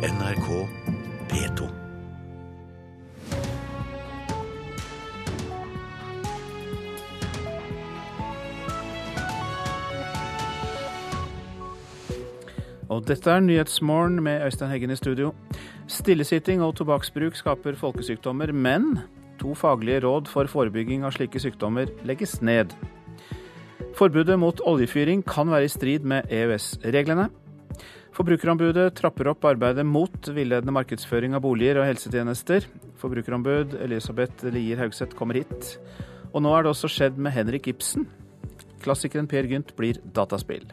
NRK P2. Og dette er Nyhetsmorgen med Øystein Heggen i studio. Stillesitting og tobakksbruk skaper folkesykdommer, men to faglige råd for forebygging av slike sykdommer legges ned. Forbudet mot oljefyring kan være i strid med EØS-reglene. Forbrukerombudet trapper opp arbeidet mot villedende markedsføring av boliger og helsetjenester. Forbrukerombud Elisabeth Lier Haugseth kommer hit. Og nå er det også skjedd med Henrik Ibsen. Klassikeren Per Gynt blir dataspill.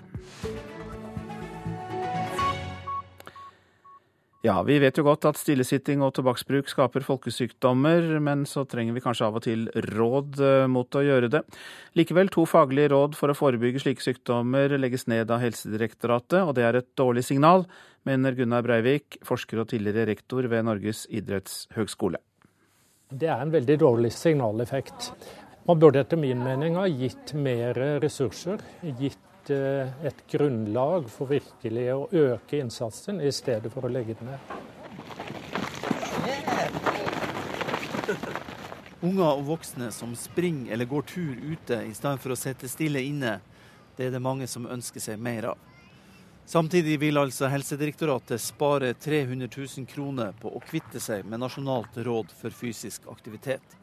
Ja, vi vet jo godt at stillesitting og tobakksbruk skaper folkesykdommer, men så trenger vi kanskje av og til råd eh, mot å gjøre det. Likevel, to faglige råd for å forebygge slike sykdommer legges ned av Helsedirektoratet, og det er et dårlig signal, mener Gunnar Breivik, forsker og tidligere rektor ved Norges idrettshøgskole. Det er en veldig dårlig signaleffekt. Man burde etter min mening ha gitt mer ressurser, gitt Eh, et grunnlag for virkelig å øke innsatsen, i stedet for å legge den ned. Unger og voksne som springer eller går tur ute i stedet for å sitte stille inne, det er det mange som ønsker seg mer av. Samtidig vil altså Helsedirektoratet spare 300 000 kroner på å kvitte seg med Nasjonalt råd for fysisk aktivitet.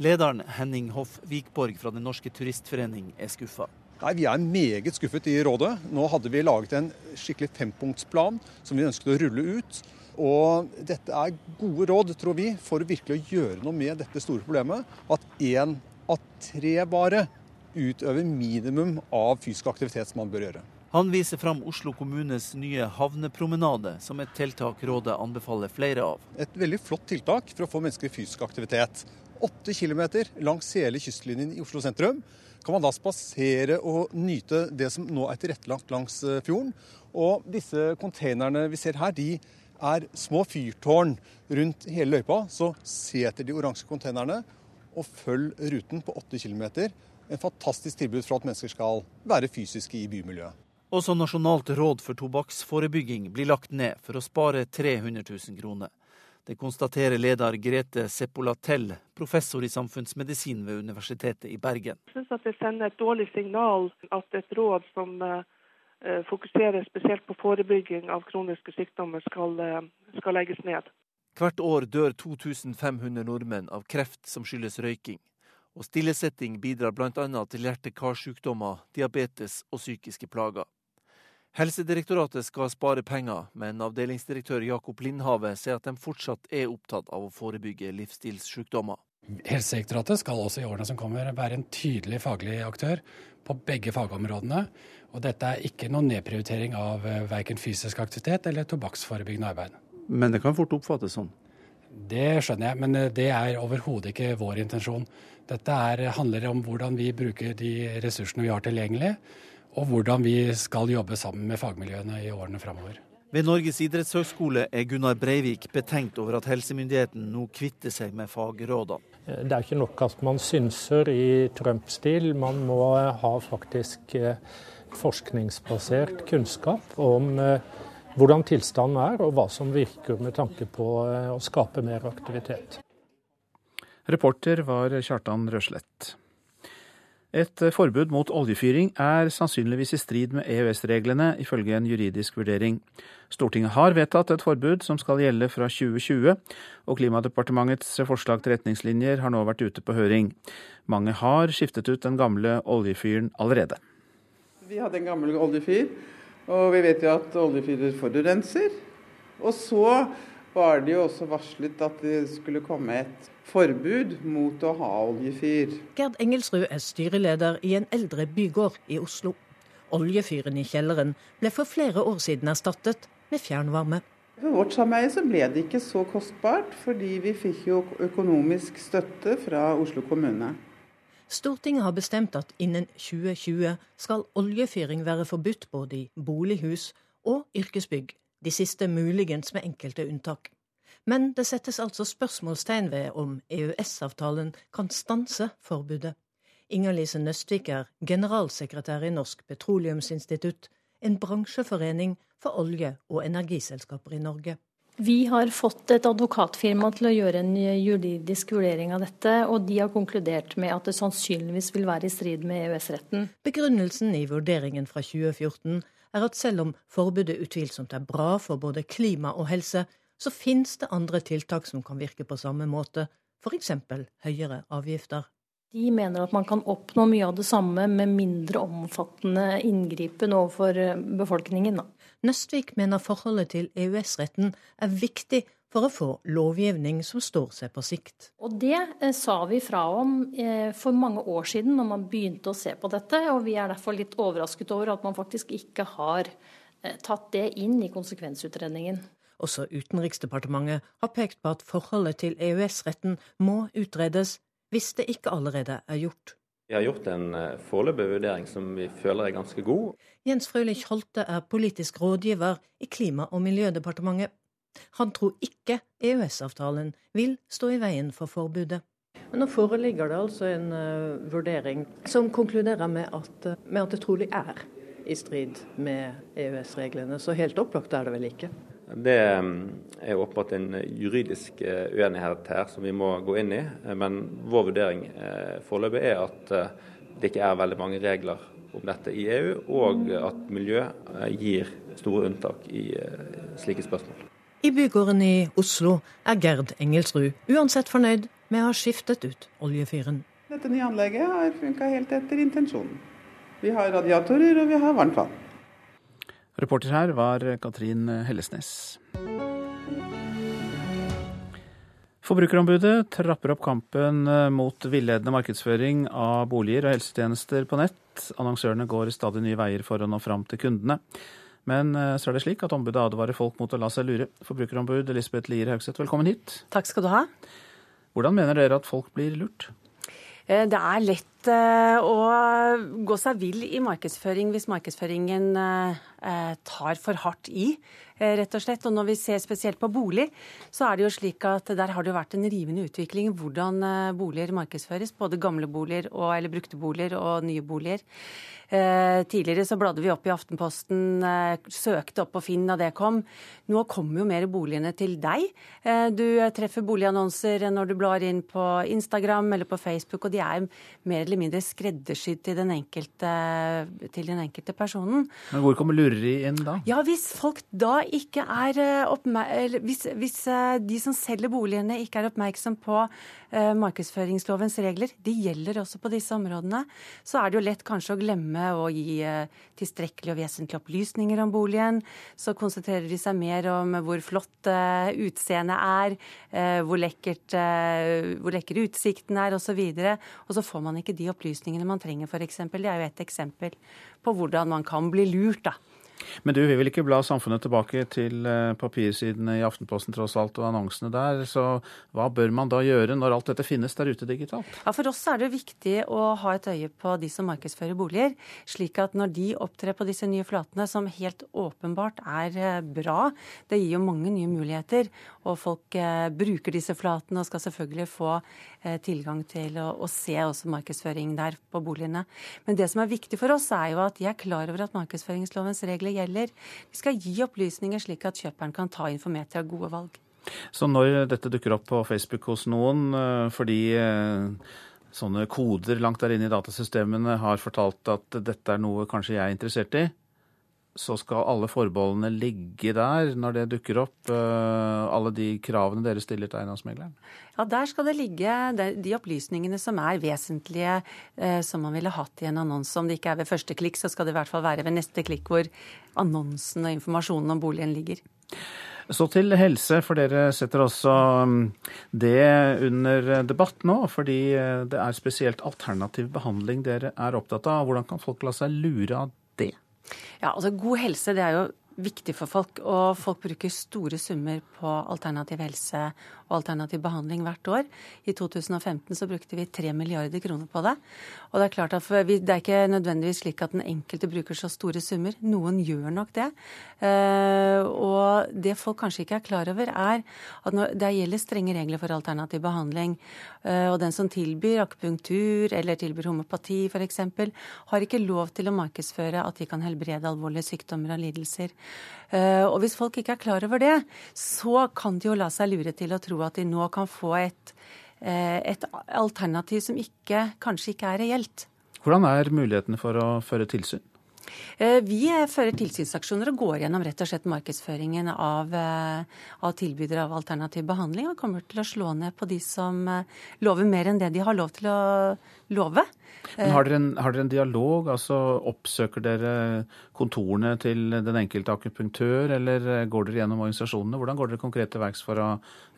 Lederen Henning Hoff Vikborg fra Den norske turistforening er skuffa. Nei, Vi er meget skuffet i rådet. Nå hadde vi laget en skikkelig fempunktsplan som vi ønsket å rulle ut. Og dette er gode råd, tror vi, for virkelig å gjøre noe med dette store problemet. At én av tre bare utøver minimum av fysisk aktivitet som man bør gjøre. Han viser fram Oslo kommunes nye havnepromenade som et tiltak rådet anbefaler flere av. Et veldig flott tiltak for å få mennesker i fysisk aktivitet. Åtte kilometer langs hele kystlinjen i Oslo sentrum kan man da spasere og nyte det som nå er tilrettelagt langs eh, fjorden. Og disse containerne vi ser her, de er små fyrtårn rundt hele løypa. Så se etter de oransje containerne og følg ruten på 8 km. En fantastisk tilbud for at mennesker skal være fysiske i bymiljøet. Også Nasjonalt råd for tobakksforebygging blir lagt ned for å spare 300 000 kroner. Det konstaterer leder Grete Seppolatell, professor i samfunnsmedisin ved Universitetet i Bergen. Jeg syns at det sender et dårlig signal at et råd som eh, fokuserer spesielt på forebygging av kroniske sykdommer, skal, eh, skal legges ned. Hvert år dør 2500 nordmenn av kreft som skyldes røyking. Og stillesetting bidrar bl.a. til hjerte-karsykdommer, diabetes og psykiske plager. Helsedirektoratet skal spare penger, men avdelingsdirektør Jakob Lindhave sier at de fortsatt er opptatt av å forebygge livsstilssykdommer. Helsedirektoratet skal også i årene som kommer være en tydelig faglig aktør på begge fagområdene. Og dette er ikke noen nedprioritering av eh, verken fysisk aktivitet eller tobakksforebyggende arbeid. Men det kan fort oppfattes sånn? Det skjønner jeg, men eh, det er overhodet ikke vår intensjon. Dette er, handler om hvordan vi bruker de ressursene vi har tilgjengelig og hvordan vi skal jobbe sammen med fagmiljøene i årene framover. Ved Norges idrettshøgskole er Gunnar Breivik betenkt over at helsemyndigheten nå kvitter seg med fagrådene. Det er ikke nok at man synser i Trump-stil, man må ha faktisk eh, forskningsbasert kunnskap om eh, hvordan tilstanden er, og hva som virker med tanke på eh, å skape mer aktivitet. Reporter var Kjartan Røslett. Et forbud mot oljefyring er sannsynligvis i strid med EØS-reglene, ifølge en juridisk vurdering. Stortinget har vedtatt et forbud som skal gjelde fra 2020, og Klimadepartementets forslag til retningslinjer har nå vært ute på høring. Mange har skiftet ut den gamle oljefyren allerede. Vi hadde en gammel oljefyr, og vi vet jo at oljefyrer forurenser. Og så var det jo også varslet at det skulle komme et forbud mot å ha oljefyr. Gerd Engelsrud er styreleder i en eldre bygård i Oslo. Oljefyren i kjelleren ble for flere år siden erstattet med fjernvarme. For vårt sameie så ble det ikke så kostbart, fordi vi fikk jo økonomisk støtte fra Oslo kommune. Stortinget har bestemt at innen 2020 skal oljefyring være forbudt både i bolighus og yrkesbygg, de siste muligens med enkelte unntak. Men det settes altså spørsmålstegn ved om EØS-avtalen kan stanse forbudet. Inger-Lise Nøstvik er generalsekretær i Norsk Petroleumsinstitutt, en bransjeforening for olje- og energiselskaper i Norge. Vi har fått et advokatfirma til å gjøre en juridisk vurdering av dette, og de har konkludert med at det sannsynligvis vil være i strid med EØS-retten. Begrunnelsen i vurderingen fra 2014 er at selv om forbudet utvilsomt er bra for både klima og helse, så finnes det andre tiltak som kan virke på samme måte, f.eks. høyere avgifter. De mener at man kan oppnå mye av det samme med mindre omfattende inngripen overfor befolkningen. Da. Nøstvik mener forholdet til EØS-retten er viktig for å få lovgivning som står seg på sikt. Og Det eh, sa vi fra om eh, for mange år siden når man begynte å se på dette. og Vi er derfor litt overrasket over at man faktisk ikke har eh, tatt det inn i konsekvensutredningen. Også Utenriksdepartementet har pekt på at forholdet til EØS-retten må utredes, hvis det ikke allerede er gjort. Vi har gjort en eh, foreløpig vurdering som vi føler er ganske god. Jens Frølich Holte er politisk rådgiver i Klima- og miljødepartementet. Han tror ikke EØS-avtalen vil stå i veien for forbudet. Men nå foreligger det altså en uh, vurdering som konkluderer med at, uh, med at det trolig er i strid med EØS-reglene. Så helt opplagt er det vel ikke? Det mm, er åpenbart en juridisk eh, uenighet her som vi må gå inn i. Eh, men vår vurdering eh, foreløpig er at det ikke er veldig mange regler om dette i EU, og at miljø gir store unntak i slike spørsmål. I bygården i Oslo er Gerd Engelsrud uansett fornøyd med å ha skiftet ut oljefyren. Dette nye anlegget har funka helt etter intensjonen. Vi har radiatorer og vi har varmt vann. Reporter her var Katrin Hellesnes. Forbrukerombudet trapper opp kampen mot villedende markedsføring av boliger og helsetjenester på nett. Annonsørene går stadig nye veier for å nå fram til kundene. Men eh, så er det slik at ombudet advarer folk mot å la seg lure. Forbrukerombud Elisabeth Lier Haugseth, velkommen hit. Takk skal du ha. Hvordan mener dere at folk blir lurt? Eh, det er lett eh, å gå seg vill i markedsføring hvis markedsføringen eh, tar for hardt i, rett og slett. Og når vi ser spesielt på bolig, så er det jo slik at der har det jo vært en rivende utvikling hvordan boliger markedsføres. Både gamle boliger og, eller brukte boliger og nye boliger. Eh, tidligere så bladde vi opp i Aftenposten, eh, søkte opp på Finn da det kom. Nå kommer jo mer boligene til deg. Eh, du treffer boligannonser når du blar inn på Instagram eller på Facebook, og de er mer eller mindre skreddersydd til den enkelte, til den enkelte personen. Men hvor kommer lureri inn da? Ja, Hvis folk da ikke er oppmerksom hvis, hvis de som selger boligene ikke er oppmerksom på uh, markedsføringslovens regler, de gjelder også på disse områdene, så er det jo lett kanskje å glemme å gi tilstrekkelig og vesentlige opplysninger om boligen. Så konsentrerer de seg mer om hvor flott eh, utseendet er, eh, hvor, lekkert, hvor lekker utsikten er osv. Og, så og så får man ikke de opplysningene man trenger, f.eks. Det er jo et eksempel på hvordan man kan bli lurt. da. Men du vi vil ikke bla samfunnet tilbake til eh, papirsidene i Aftenposten tross alt, og annonsene der. Så hva bør man da gjøre når alt dette finnes der ute digitalt? Ja, For oss er det viktig å ha et øye på de som markedsfører boliger. Slik at når de opptrer på disse nye flatene, som helt åpenbart er eh, bra, det gir jo mange nye muligheter. Og folk eh, bruker disse flatene og skal selvfølgelig få tilgang til å, å se også markedsføring der på boligene. Men det som er viktig for oss, er jo at de er klar over at markedsføringslovens regler gjelder. Vi skal gi opplysninger slik at kjøperen kan ta informerte og gode valg. Så når dette dukker opp på Facebook hos noen eh, fordi eh, sånne koder langt der inne i datasystemene har fortalt at dette er noe kanskje jeg er interessert i, så skal alle forbeholdene ligge der når det dukker opp, eh, alle de kravene dere stiller til eiendomsmegleren? Ja, Der skal det ligge de opplysningene som er vesentlige, eh, som man ville hatt i en annonse. Om det ikke er ved første klikk, så skal det i hvert fall være ved neste klikk hvor annonsen og informasjonen om boligen ligger. Så til helse, for dere setter også mm, det under debatt nå. Fordi eh, det er spesielt alternativ behandling dere er opptatt av. Hvordan kan folk la seg lure av? Ja, altså God helse det er jo viktig for folk. Og folk bruker store summer på alternativ helse og alternativ behandling hvert år. I 2015 så brukte vi 3 milliarder kroner på det. Og det er klart at vi, det er ikke nødvendigvis slik at den enkelte bruker så store summer. Noen gjør nok det. Uh, og det folk kanskje ikke er klar over, er at når det gjelder strenge regler for alternativ behandling, uh, og den som tilbyr akupunktur eller tilbyr homopati f.eks., har ikke lov til å markedsføre at de kan helbrede alvorlige sykdommer og lidelser. Uh, og hvis folk ikke er klar over det, så kan de jo la seg lure til å tro at de nå kan få et, eh, et alternativ som ikke, kanskje ikke er reelt. Hvordan er mulighetene for å føre tilsyn? Eh, vi fører tilsynsaksjoner og går gjennom rett og slett markedsføringen av, eh, av tilbydere av alternativ behandling, og kommer til å slå ned på de som lover mer enn det de har lov til å love. Men har dere, en, har dere en dialog? altså Oppsøker dere kontorene til den enkelte akupunktør, eller går dere gjennom organisasjonene? Hvordan går dere konkret til verks for å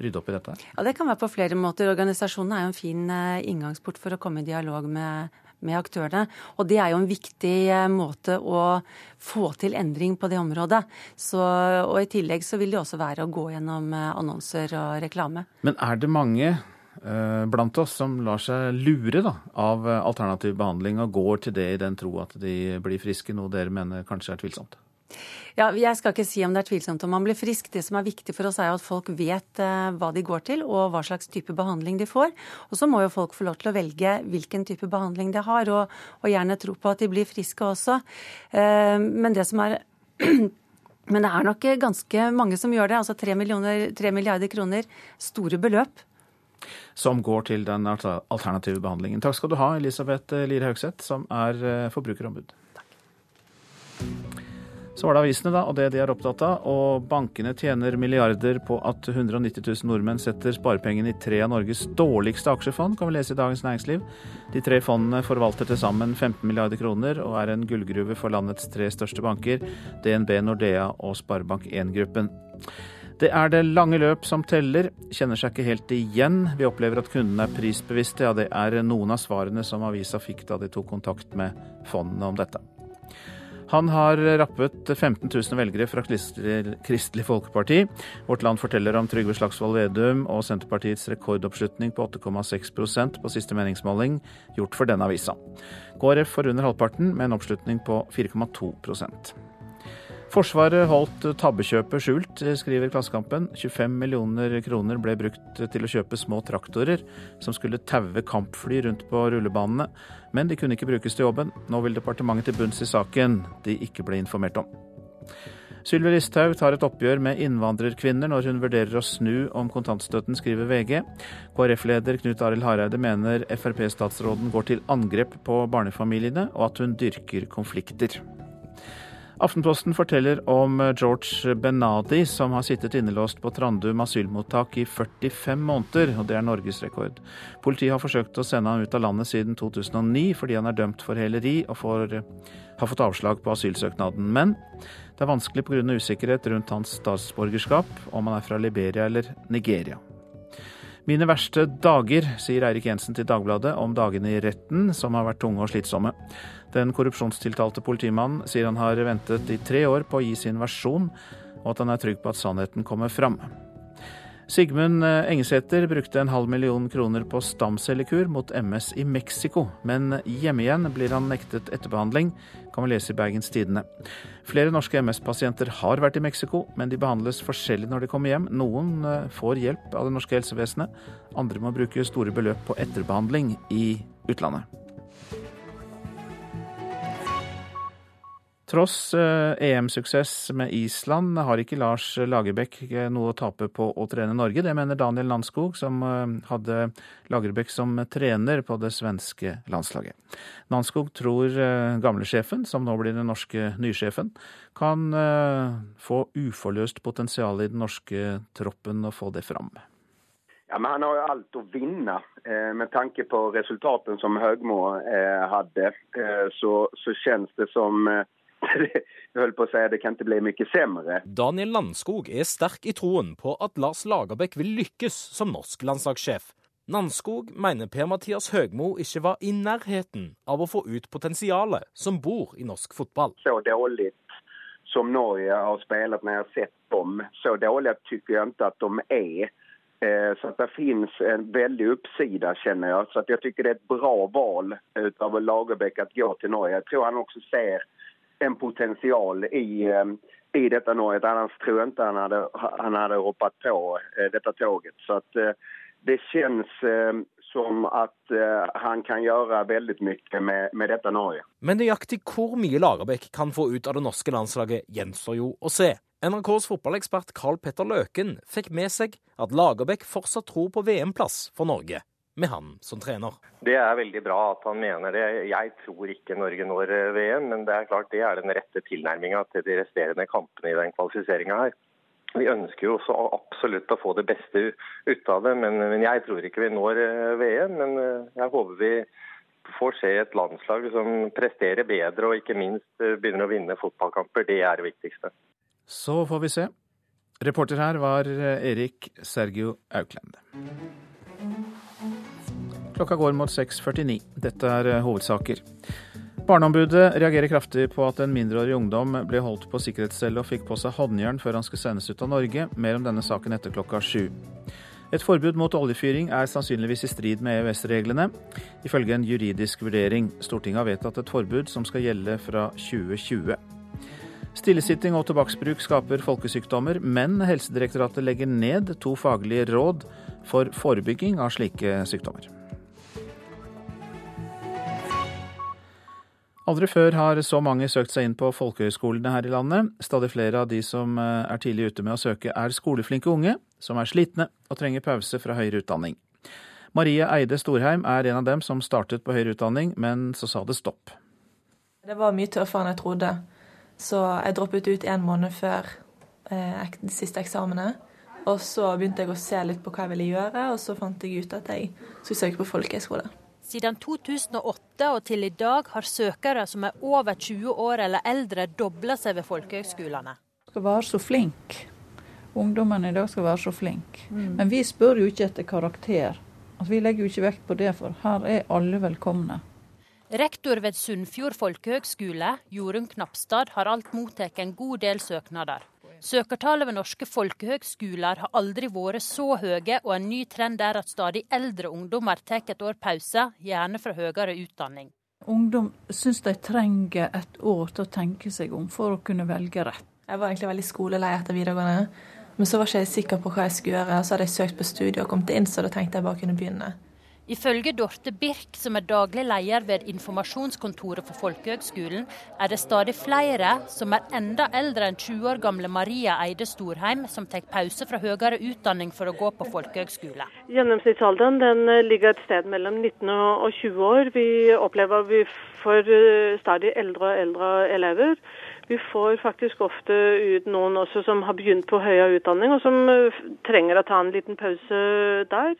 rydde opp i dette? Ja, Det kan være på flere måter. Organisasjonene er jo en fin eh, inngangsport for å komme i dialog med, med aktørene. Og det er jo en viktig eh, måte å få til endring på det området. Så, og i tillegg så vil det også være å gå gjennom eh, annonser og reklame. Men er det mange Eh, blant oss som lar seg lure da, av alternativ behandling og går til det i den tro at de blir friske, noe dere mener kanskje er tvilsomt? Ja, Jeg skal ikke si om det er tvilsomt om man blir frisk. Det som er viktig for oss er jo at folk vet eh, hva de går til og hva slags type behandling de får. Og så må jo folk få lov til å velge hvilken type behandling de har, og, og gjerne tro på at de blir friske også. Eh, men det som er men det er nok ganske mange som gjør det. Altså 3, 3 milliarder kroner, store beløp som går til den alternative behandlingen. Takk skal du ha, Elisabeth Lire Haugseth, som er forbrukerombud. forbrukerombud. Så var det avisene da, og det de er opptatt av. Og bankene tjener milliarder på at 190 000 nordmenn setter sparepengene i tre av Norges dårligste aksjefond, kan vi lese i Dagens Næringsliv. De tre fondene forvalter til sammen 15 milliarder kroner og er en gullgruve for landets tre største banker, DNB, Nordea og Sparebank1-gruppen. Det er det lange løp som teller, kjenner seg ikke helt igjen. Vi opplever at kundene er prisbevisste. Ja, det er noen av svarene som avisa fikk da de tok kontakt med fondene om dette. Han har rappet 15 000 velgere fra Kristelig Folkeparti. Vårt Land forteller om Trygve Slagsvold Vedum og Senterpartiets rekordoppslutning på 8,6% på siste meningsmåling gjort for denne avisa. KrF får under halvparten, med en oppslutning på 4,2 Forsvaret holdt tabbekjøpet skjult, skriver Klassekampen. 25 millioner kroner ble brukt til å kjøpe små traktorer som skulle taue kampfly rundt på rullebanene, men de kunne ikke brukes til jobben. Nå vil departementet til bunns i saken de ikke ble informert om. Sylvi Listhaug tar et oppgjør med innvandrerkvinner når hun vurderer å snu om kontantstøtten, skriver VG. KrF-leder Knut Arild Hareide mener Frp-statsråden går til angrep på barnefamiliene, og at hun dyrker konflikter. Aftenposten forteller om George Benadi, som har sittet innelåst på Trandum asylmottak i 45 måneder, og det er norgesrekord. Politiet har forsøkt å sende han ut av landet siden 2009 fordi han er dømt for heleri og får, har fått avslag på asylsøknaden. Men det er vanskelig pga. usikkerhet rundt hans statsborgerskap, om han er fra Liberia eller Nigeria. Mine verste dager, sier Eirik Jensen til Dagbladet om dagene i retten, som har vært tunge og slitsomme. Den korrupsjonstiltalte politimannen sier han har ventet i tre år på å gi sin versjon, og at han er trygg på at sannheten kommer fram. Sigmund Engesæter brukte en halv million kroner på stamcellekur mot MS i Mexico, men hjemme igjen blir han nektet etterbehandling, kan vi lese i Bergens Tidende. Flere norske MS-pasienter har vært i Mexico, men de behandles forskjellig når de kommer hjem. Noen eh, får hjelp av det norske helsevesenet, andre må bruke store beløp på etterbehandling i utlandet. Tross EM-suksess eh, e med Island har ikke Lars Lagerbäck eh, noe å tape på å trene Norge. Det mener Daniel Landskog, som eh, hadde Lagerbäck som trener på det svenske landslaget. Landskog tror gamlesjefen, som nå blir den norske nysjefen, kan få uforløst potensial i den norske troppen og få det fram. Ja, men Han har jo alt å vinne. Med tanke på resultatene som Høgmo hadde, så, så kjennes det som jeg holdt på å si, det kan ikke bli mye sämre. Daniel Landskog er sterk i troen på at Lars Lagerbäck vil lykkes som norsk landslagssjef. Landskog mener Per-Mathias Høgmo ikke var i nærheten av å få ut potensialet som bor i norsk fotball. Så dårlig som Norge har spilt når jeg har sett dem. Så dårlig syns jeg ikke at de är. Eh, så att det finnes en veldig oppside, kjenner jeg. Så Jeg jag tycker det er et bra val av Lagerbäck å gå til Norge. Jeg tror han også ser en potential i, eh, i detta Norge. Annars tror jag inte han hade, han hade hoppat på eh, detta tåget. Så att det känns som at han kan gjøre veldig mye med, med, dette Norge. Men nøyaktig hvor mye Lagerbäck kan få ut av det norske landslaget, gjenstår jo å se. NRKs fotballekspert Carl Petter Løken fikk med seg at Lagerbäck fortsatt tror på VM-plass for Norge, med han som trener. Det er veldig bra at han mener det. Jeg tror ikke Norge når eh, VM, men det er klart det er den rette tilnærminga til de resterende kampene i den kvalifiseringa her. Vi ønsker jo også absolutt å få det beste ut av det, men, men jeg tror ikke vi når eh, VM. Men eh, jeg håper vi får se et landslag som presterer bedre og ikke minst begynner å vinne fotballkamper. Det er det viktigste. Så får vi se. Reporter her var Erik Sergio Auklende. Klokka går mot 6.49. Dette er hovedsaker. Barneombudet reagerer kraftig på at en mindreårig ungdom ble holdt på sikkerhetscelle og fikk på seg håndjern før han skulle sendes ut av Norge. Mer om denne saken etter klokka sju. Et forbud mot oljefyring er sannsynligvis i strid med EØS-reglene, ifølge en juridisk vurdering. Stortinget har vedtatt et forbud som skal gjelde fra 2020. Stillesitting og tobakksbruk skaper folkesykdommer, men Helsedirektoratet legger ned to faglige råd for forebygging av slike sykdommer. Aldri før har så mange søkt seg inn på folkehøyskolene her i landet. Stadig flere av de som eh, er tidlig ute med å søke, er skoleflinke unge, som er slitne og trenger pause fra høyere utdanning. Marie Eide Storheim er en av dem som startet på høyere utdanning, men så sa det stopp. Det var mye tøffere enn jeg trodde, så jeg droppet ut en måned før eh, de siste eksamene. Og så begynte jeg å se litt på hva jeg ville gjøre, og så fant jeg ut at jeg skulle søke på folkehøyskole. Siden 2008 og til i dag har søkere som er over 20 år eller eldre, dobla seg ved folkehøgskolene. Skal være så flink. Ungdommen i dag skal være så flink. Mm. Men vi spør jo ikke etter karakter. Altså, vi legger jo ikke vekt på det, for her er alle velkomne. Rektor ved Sunnfjord folkehøgskole, Jorunn Knapstad, har alt mottatt en god del søknader. Søkertallet ved norske folkehøgskoler har aldri vært så høye, og en ny trend er at stadig eldre ungdommer tar et år pause, gjerne fra høyere utdanning. Ungdom syns de trenger et år til å tenke seg om for å kunne velge rett. Jeg var egentlig veldig skolelei etter videregående, men så var ikke jeg sikker på hva jeg skulle gjøre. Så hadde jeg søkt på studiet og kommet inn, så da tenkte jeg bare kunne begynne. Ifølge Dorte Birk, som er daglig leder ved informasjonskontoret for Folkehøgskolen, er det stadig flere som er enda eldre enn 20 år gamle Maria Eide Storheim, som tar pause fra høyere utdanning for å gå på folkehøgskole. Gjennomsnittsalderen eh, ligger et sted mellom 19 og 20 år. Vi opplever vi får eh, stadig eldre og eldre elever. Vi får faktisk ofte ut noen også som har begynt på høyere utdanning, og som eh, trenger å ta en liten pause der.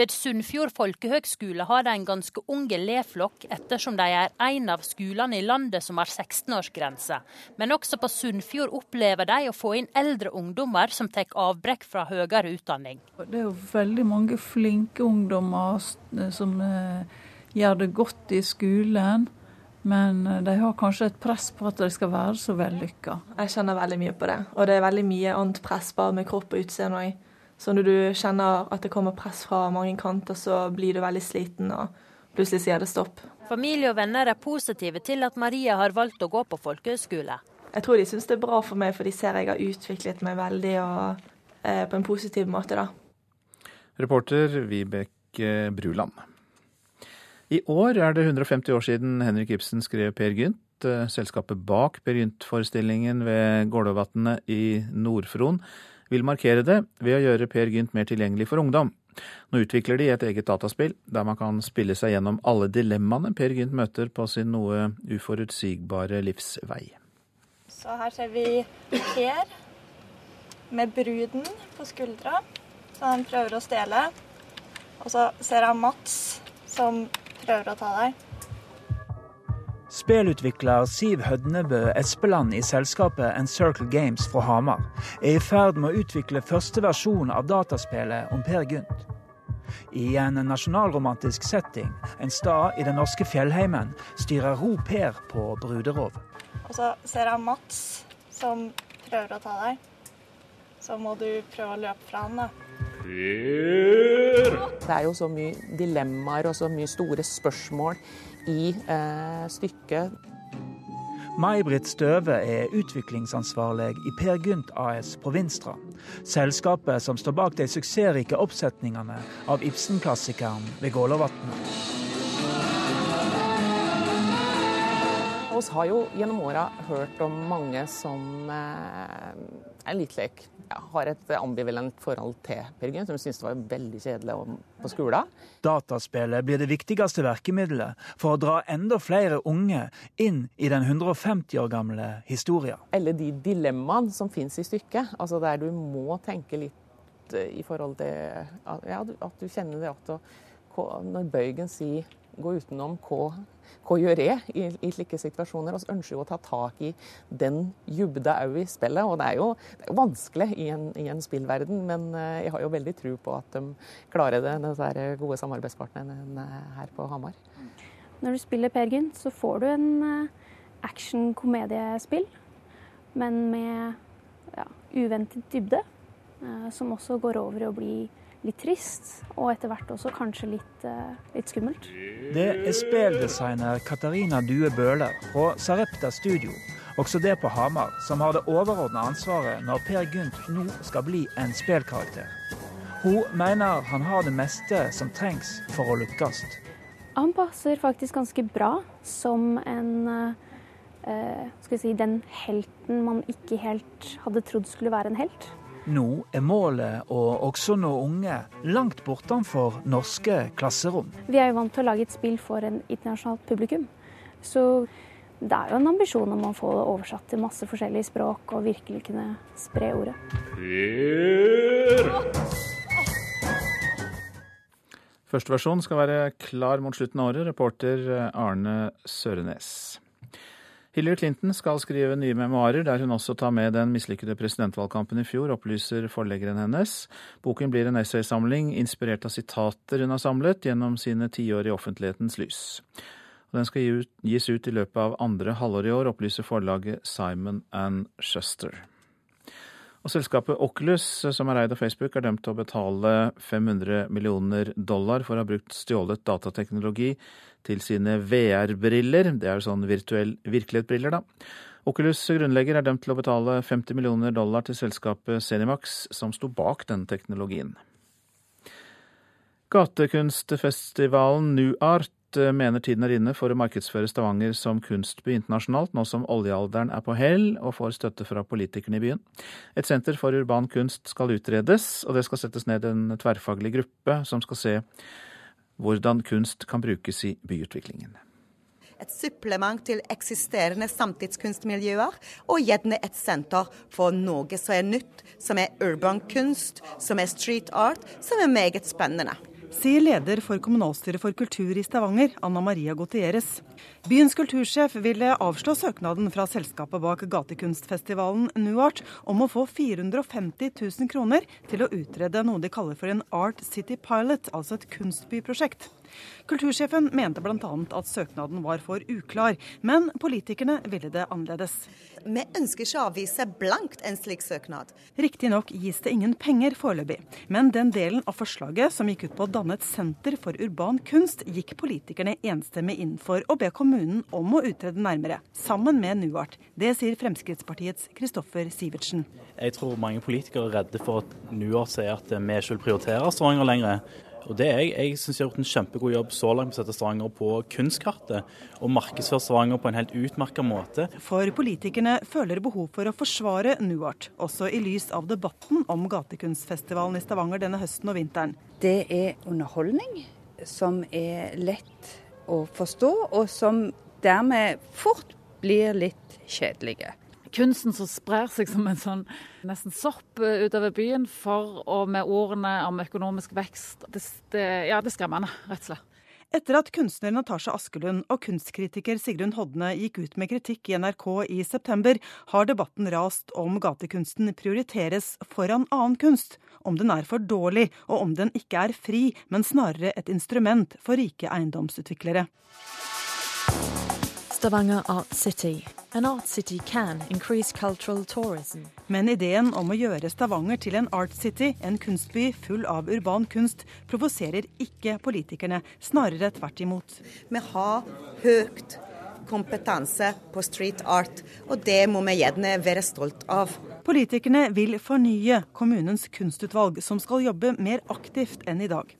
Ved Sunnfjord folkehøgskole har de en ganske ung elevflokk, ettersom de er en av skolene i landet som har 16-årsgrense. Men også på Sunnfjord opplever de å få inn eldre ungdommer som tar avbrekk fra høyere utdanning. Det er jo veldig mange flinke ungdommer som eh, gjør det godt i skolen. Men eh, de har kanskje et press på at de skal være så vellykka. Jeg kjenner veldig mye på det. Og det er veldig mye annet press bare med kropp og utseende òg. Så når du kjenner at det kommer press fra mange kanter, så blir du veldig sliten, og plutselig sier det stopp. Familie og venner er positive til at Maria har valgt å gå på folkehøyskole. Jeg tror de syns det er bra for meg, for de ser jeg har utviklet meg veldig og eh, på en positiv måte, da. Reporter Vibeke Bruland. I år er det 150 år siden Henrik Ibsen skrev Per Gynt. Eh, selskapet bak Per Gynt-forestillingen ved Gålåvatnet i Nord-Fron vil markere det ved å gjøre Per Gynt mer tilgjengelig for ungdom. Nå utvikler de et eget dataspill der man kan spille seg gjennom alle dilemmaene Per Gynt møter på sin noe uforutsigbare livsvei. Så her ser vi Per med bruden på skuldra, som han prøver å stjele. Og så ser han Mats som prøver å ta deg. Spelutvikler Siv Hødnebø Espeland i selskapet Encircle Games fra Hamar er i ferd med å utvikle første versjon av dataspillet om Per Gynt. I en nasjonalromantisk setting, en stad i den norske fjellheimen, styrer Ro Per på bruderov. Og så ser jeg Mats som prøver å ta deg, så må du prøve å løpe fra han, da. Det er jo så mye dilemmaer og så mye store spørsmål i eh, stykket. May-Britt Støve er utviklingsansvarlig i Per Gynt AS på Vinstra. Selskapet som står bak de suksessrike oppsetningene av Ibsen-klassikeren ved Gålåvatnet. Vi har jo gjennom åra hørt om mange som eh, er litt lek, Jeg har et ambivalent forhold til Per Gynt, som syntes det var veldig kjedelig på skolen. Dataspillet blir det viktigste virkemidlet for å dra enda flere unge inn i den 150 år gamle historien. Eller de dilemmaene som finnes i stykket, altså der du må tenke litt eh, i forhold til ja, at du kjenner det at når Bøygen sier 'gå utenom', hva gjør jeg i, i slike situasjoner? Vi ønsker jo å ta tak i den dybda òg i spillet. Og det er jo, det er vanskelig i en, i en, spillverden, men eh, jeg har jo veldig tro på at de klarer det, disse gode samarbeidspartnerne her på Hamar. Når du spiller Per Gynt, så får du en eh, action-komediespill, men med ja, uventet dybde, eh, som også går over i å bli litt trist, og etter hvert også kanskje litt, uh, litt skummelt. Det er speldesigner Katarina Due Bøhler fra Sarepta Studio, også det på Hamar, som har det overordna ansvaret når Per Gynt nå skal bli en spillkarakter. Hun mener han har det meste som trengs for å lykkes. Han passer faktisk ganske bra som en uh, skal si, den helten man ikke helt hadde trodd skulle være en helt. Nå er målet å også nå unge langt bortenfor norske klasserom. Vi er jo vant til å lage et spill for en internasjonalt publikum. Så det er jo en ambisjon om å få det oversatt til masse forskjellige språk og virkelig kunne spre ordet. Første versjon skal være klar mot slutten av året. Reporter Arne Sørenes. Hillary Clinton skal skrive nye memoarer, der hun også tar med den mislykkede presidentvalgkampen i fjor, opplyser forleggeren hennes. Boken blir en essaysamling inspirert av sitater hun har samlet gjennom sine tiår i offentlighetens lys. Den skal gis ut i løpet av andre halvår i år, opplyser forlaget Simon and Schuster. Og selskapet Oculus, som er eid av Facebook, er dømt til å betale 500 millioner dollar for å ha brukt stjålet datateknologi til sine VR-briller. Det er sånn virtuell virkelighet-briller, da. Oculus' grunnlegger er dømt til å betale 50 millioner dollar til selskapet Zenimax, som sto bak denne teknologien. Gatekunstfestivalen New Eh, mener tiden er inne for å markedsføre Stavanger som kunstby internasjonalt, nå som oljealderen er på hell og får støtte fra politikerne i byen. Et senter for urban kunst skal utredes, og det skal settes ned en tverrfaglig gruppe som skal se hvordan kunst kan brukes i byutviklingen. Et supplement til eksisterende samtidskunstmiljøer, og gjerne et senter for noe som er nytt, som er urban kunst, som er street art, som er meget spennende sier leder for kommunalstyret for kultur i Stavanger, Anna Maria Gotieres. Byens kultursjef ville avslå søknaden fra selskapet bak gatekunstfestivalen Nuart om å få 450 000 kroner til å utrede noe de kaller for en Art City Pilot, altså et kunstbyprosjekt. Kultursjefen mente bl.a. at søknaden var for uklar, men politikerne ville det annerledes. Vi ønsker ikke å avvise blankt en slik søknad. Riktignok gis det ingen penger foreløpig, men den delen av forslaget som gikk ut på å danne et senter for urban kunst, gikk politikerne enstemmig inn for å be kommunen om å utrede nærmere, sammen med Nuart. Det sier Fremskrittspartiets Kristoffer Sivertsen. Jeg tror mange politikere er redde for at Nuart sier at vi ikke vil prioritere Stavanger lenger. Og det er Jeg Jeg syns jeg har gjort en kjempegod jobb så langt med å sette Stavanger på kunstkartet, og markedsføre Stavanger på en helt utmerket måte. For politikerne føler behov for å forsvare Nuart, også i lys av debatten om gatekunstfestivalen i Stavanger denne høsten og vinteren. Det er underholdning som er lett å forstå, og som dermed fort blir litt kjedelige kunsten som sprer seg som en sånn nesten sopp eh, utover byen, for og med ordene om økonomisk vekst. Det, det, ja, det er skremmende, rett og slett. Etter at kunstner Natasha Askelund og kunstkritiker Sigrun Hodne gikk ut med kritikk i NRK i september, har debatten rast om gatekunsten prioriteres foran annen kunst, om den er for dårlig, og om den ikke er fri, men snarere et instrument for rike eiendomsutviklere. Stavanger Art City An art city can increase cultural tourism. Men ideen om å gjøre Stavanger til en art city, en kunstby full av urban kunst, provoserer ikke politikerne, snarere tvert imot. Vi har høyt kompetanse på street art, og det må vi gjerne være stolt av. Politikerne vil fornye kommunens kunstutvalg, som skal jobbe mer aktivt enn i dag.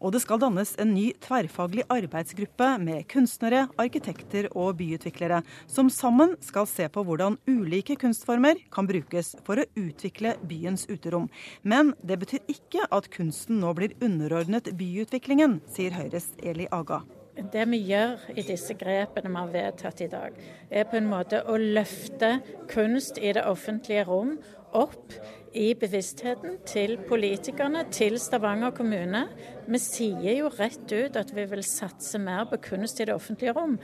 Og det skal dannes en ny tverrfaglig arbeidsgruppe med kunstnere, arkitekter og byutviklere, som sammen skal se på hvordan ulike kunstformer kan brukes for å utvikle byens uterom. Men det betyr ikke at kunsten nå blir underordnet byutviklingen, sier Høyres Eli Aga. Det vi gjør i disse grepene vi har vedtatt i dag, er på en måte å løfte kunst i det offentlige rom opp i bevisstheten til politikerne, til Stavanger kommune. Vi sier jo rett ut at vi vil satse mer på kunst i det offentlige rom.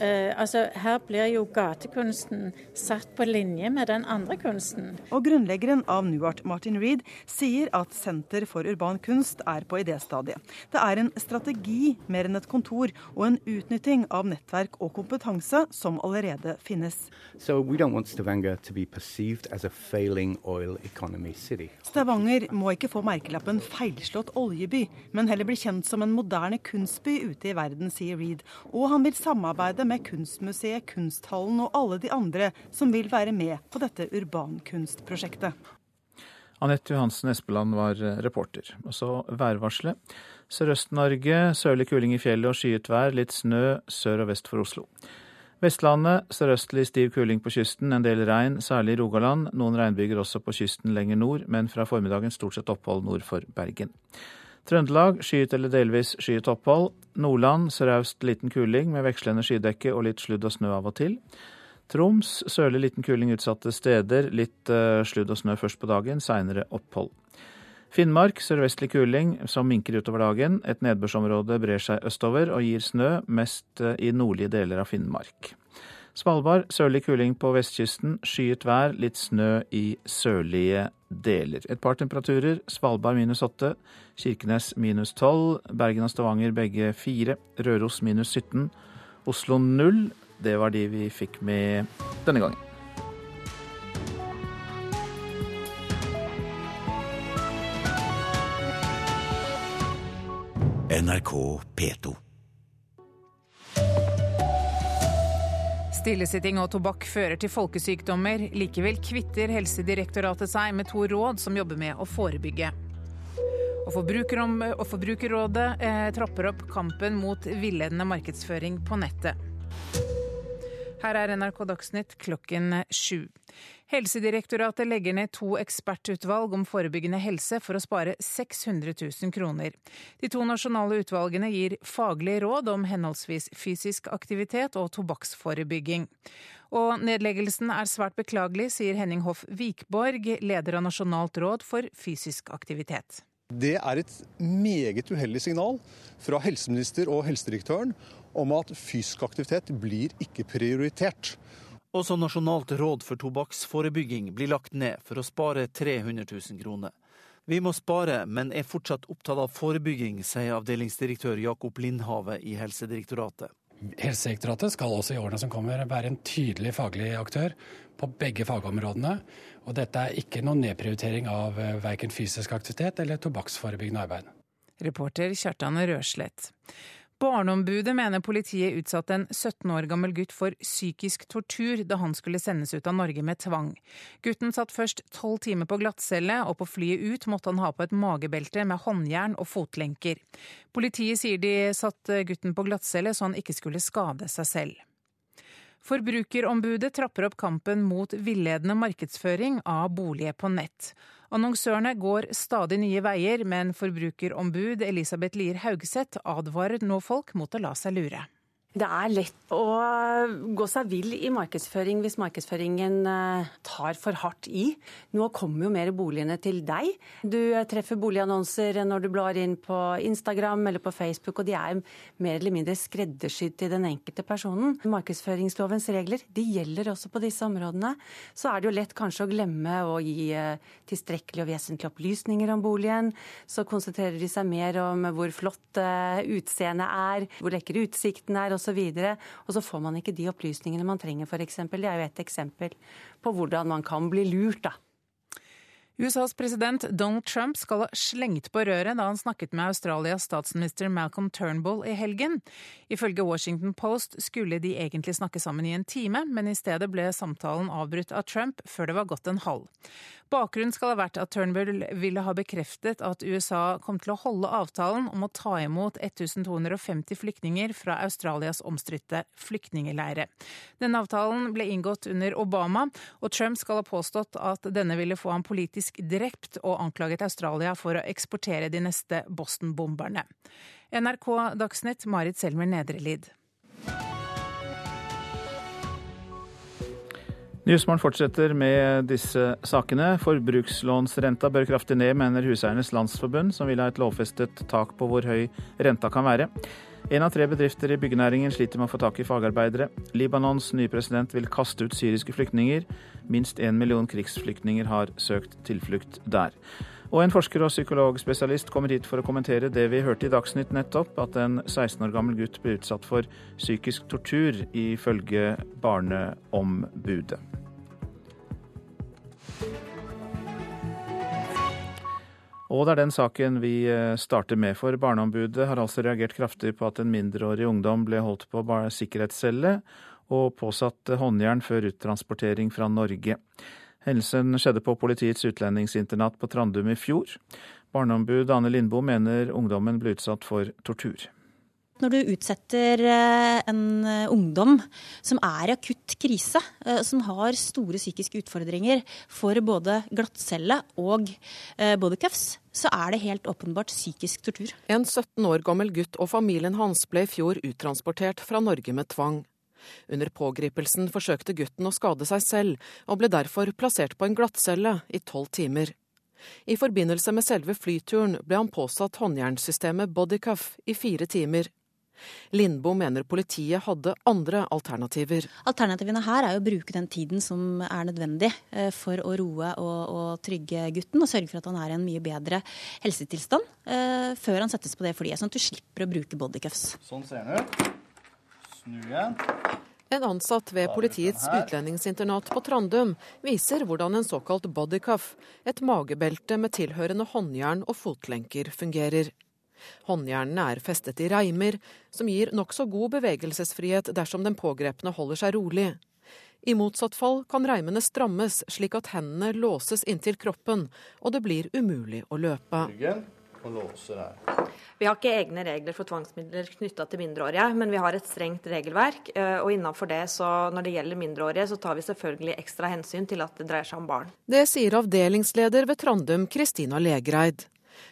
Eh, altså, her blir jo gatekunsten satt på linje med den andre kunsten. Og grunnleggeren av Nuart, Martin Reed, sier at Senter for urban kunst er på idéstadiet. Det er en strategi mer enn et kontor, og en utnytting av nettverk og kompetanse som allerede finnes. So we don't want Stavanger to be perceived as a failing oil economy. Stavanger må ikke få merkelappen 'feilslått oljeby', men heller bli kjent som en moderne kunstby ute i verden, sier Reed. Og han vil samarbeide med Kunstmuseet, Kunsthallen og alle de andre som vil være med på dette urbankunstprosjektet. Anette Johansen Espeland var reporter. Og så værvarselet. Sørøst-Norge sørlig kuling i fjellet og skyet vær, litt snø sør og vest for Oslo. Vestlandet sørøstlig stiv kuling på kysten, en del regn, særlig i Rogaland. Noen regnbyger også på kysten lenger nord, men fra formiddagen stort sett opphold nord for Bergen. Trøndelag skyet eller delvis skyet opphold. Nordland sørøst liten kuling med vekslende skydekke og litt sludd og snø av og til. Troms sørlig liten kuling utsatte steder, litt uh, sludd og snø først på dagen, seinere opphold. Finnmark sørvestlig kuling som minker utover dagen. Et nedbørsområde brer seg østover og gir snø, mest i nordlige deler av Finnmark. Svalbard sørlig kuling på vestkysten, skyet vær, litt snø i sørlige deler. Et par temperaturer. Svalbard minus 8, Kirkenes minus tolv, Bergen og Stavanger begge 4, Røros minus 17, Oslo 0. Det var de vi fikk med denne gangen. NRK P2. Stillesitting og tobakk fører til folkesykdommer. Likevel kvitter Helsedirektoratet seg med to råd som jobber med å forebygge. Og, og Forbrukerrådet eh, trapper opp kampen mot villedende markedsføring på nettet. Her er NRK Dagsnytt klokken sju. Helsedirektoratet legger ned to ekspertutvalg om forebyggende helse for å spare 600 000 kroner. De to nasjonale utvalgene gir faglige råd om henholdsvis fysisk aktivitet og tobakksforebygging. Og nedleggelsen er svært beklagelig, sier Henning Hoff Vikborg, leder av Nasjonalt råd for fysisk aktivitet. Det er et meget uheldig signal fra helseminister og helsedirektøren om at fysisk aktivitet blir ikke prioritert. Også Nasjonalt råd for tobakksforebygging blir lagt ned for å spare 300 000 kroner. Vi må spare, men er fortsatt opptatt av forebygging, sier avdelingsdirektør Jakob Lindhave i Helsedirektoratet. Helsedirektoratet skal også i årene som kommer være en tydelig faglig aktør på begge fagområdene. Og dette er ikke noen nedprioritering av eh, verken fysisk aktivitet eller tobakksforebyggende arbeid. Reporter Kjartan Røslett. Barneombudet mener politiet utsatte en 17 år gammel gutt for psykisk tortur da han skulle sendes ut av Norge med tvang. Gutten satt først tolv timer på glattcelle, og på flyet ut måtte han ha på et magebelte med håndjern og fotlenker. Politiet sier de satte gutten på glattcelle så han ikke skulle skade seg selv. Forbrukerombudet trapper opp kampen mot villedende markedsføring av boliger på nett. Annonsørene går stadig nye veier, men forbrukerombud Elisabeth Lier Haugseth advarer nå folk mot å la seg lure. Det er lett å gå seg vill i markedsføring hvis markedsføringen eh, tar for hardt i. Nå kommer jo mer boligene til deg. Du treffer boligannonser når du blar inn på Instagram eller på Facebook, og de er mer eller mindre skreddersydd til den enkelte personen. Markedsføringslovens regler de gjelder også på disse områdene. Så er det jo lett kanskje å glemme å gi eh, tilstrekkelige og vesentlige opplysninger om boligen. Så konsentrerer de seg mer om hvor flott eh, utseendet er, hvor lekre utsikten er osv. Og, og så får man ikke de opplysningene man trenger, f.eks. Det er jo et eksempel på hvordan man kan bli lurt, da. USAs president Donald Trump skal ha slengt på røret da han snakket med Australias statsminister Malcolm Turnbull i helgen. Ifølge Washington Post skulle de egentlig snakke sammen i en time, men i stedet ble samtalen avbrutt av Trump før det var gått en halv. Bakgrunnen skal ha vært at Turnbull ville ha bekreftet at USA kom til å holde avtalen om å ta imot 1250 flyktninger fra Australias omstridte flyktningeleire. Denne avtalen ble inngått under Obama, og Trump skal ha påstått at denne ville få ham politisk drept, og anklaget Australia for å eksportere de neste Boston-bomberne. NRK Dagsnytt, Marit Selmer Nedrelid. Nyhetsmorgen fortsetter med disse sakene. Forbrukslånsrenta bør kraftig ned, mener Huseiernes Landsforbund, som vil ha et lovfestet tak på hvor høy renta kan være. En av tre bedrifter i byggenæringen sliter med å få tak i fagarbeidere. Libanons nye president vil kaste ut syriske flyktninger. Minst én million krigsflyktninger har søkt tilflukt der. Og en forsker og psykologspesialist kommer hit for å kommentere det vi hørte i Dagsnytt nettopp, at en 16 år gammel gutt ble utsatt for psykisk tortur, ifølge Barneombudet. Og det er den saken vi eh, starter med, for Barneombudet har altså reagert kraftig på at en mindreårig ungdom ble holdt på sikkerhetscelle og påsatt håndjern før uttransportering fra Norge. Hendelsen skjedde på politiets utlendingsinternat på Trandum i fjor. Barneombud Ane Lindboe mener ungdommen ble utsatt for tortur. Når du utsetter eh, en eh, ungdom som er i akutt krise, eh, som har store psykiske utfordringer for både glattcelle og bodycuffs, så er det helt åpenbart psykisk tortur. En 17 år gammel gutt og familien hans ble i fjor uttransportert fra Norge med tvang. Under pågripelsen forsøkte gutten å skade seg selv, og ble derfor plassert på en glattcelle i tolv timer. I forbindelse med selve flyturen ble han påsatt håndjernsystemet bodycuff i fire timer. Lindboe mener politiet hadde andre alternativer. Alternativene her er å bruke den tiden som er nødvendig eh, for å roe og, og trygge gutten, og sørge for at han er i en mye bedre helsetilstand eh, før han settes på det flyet, sånn at du slipper å bruke bodycuffs. Sånn ser den ut. Snu igjen. En ansatt ved politiets utlendingsinternat på Trandum viser hvordan en såkalt bodycuff, et magebelte med tilhørende håndjern og fotlenker, fungerer. Håndjernene er festet i reimer, som gir nokså god bevegelsesfrihet dersom den pågrepne holder seg rolig. I motsatt fall kan reimene strammes slik at hendene låses inntil kroppen, og det blir umulig å løpe. Og låser her. Vi har ikke egne regler for tvangsmidler knytta til mindreårige, men vi har et strengt regelverk. Eh, og innenfor det, så når det gjelder mindreårige, så tar vi selvfølgelig ekstra hensyn til at det dreier seg om barn. Det sier avdelingsleder ved Trandum, Kristina Legreid.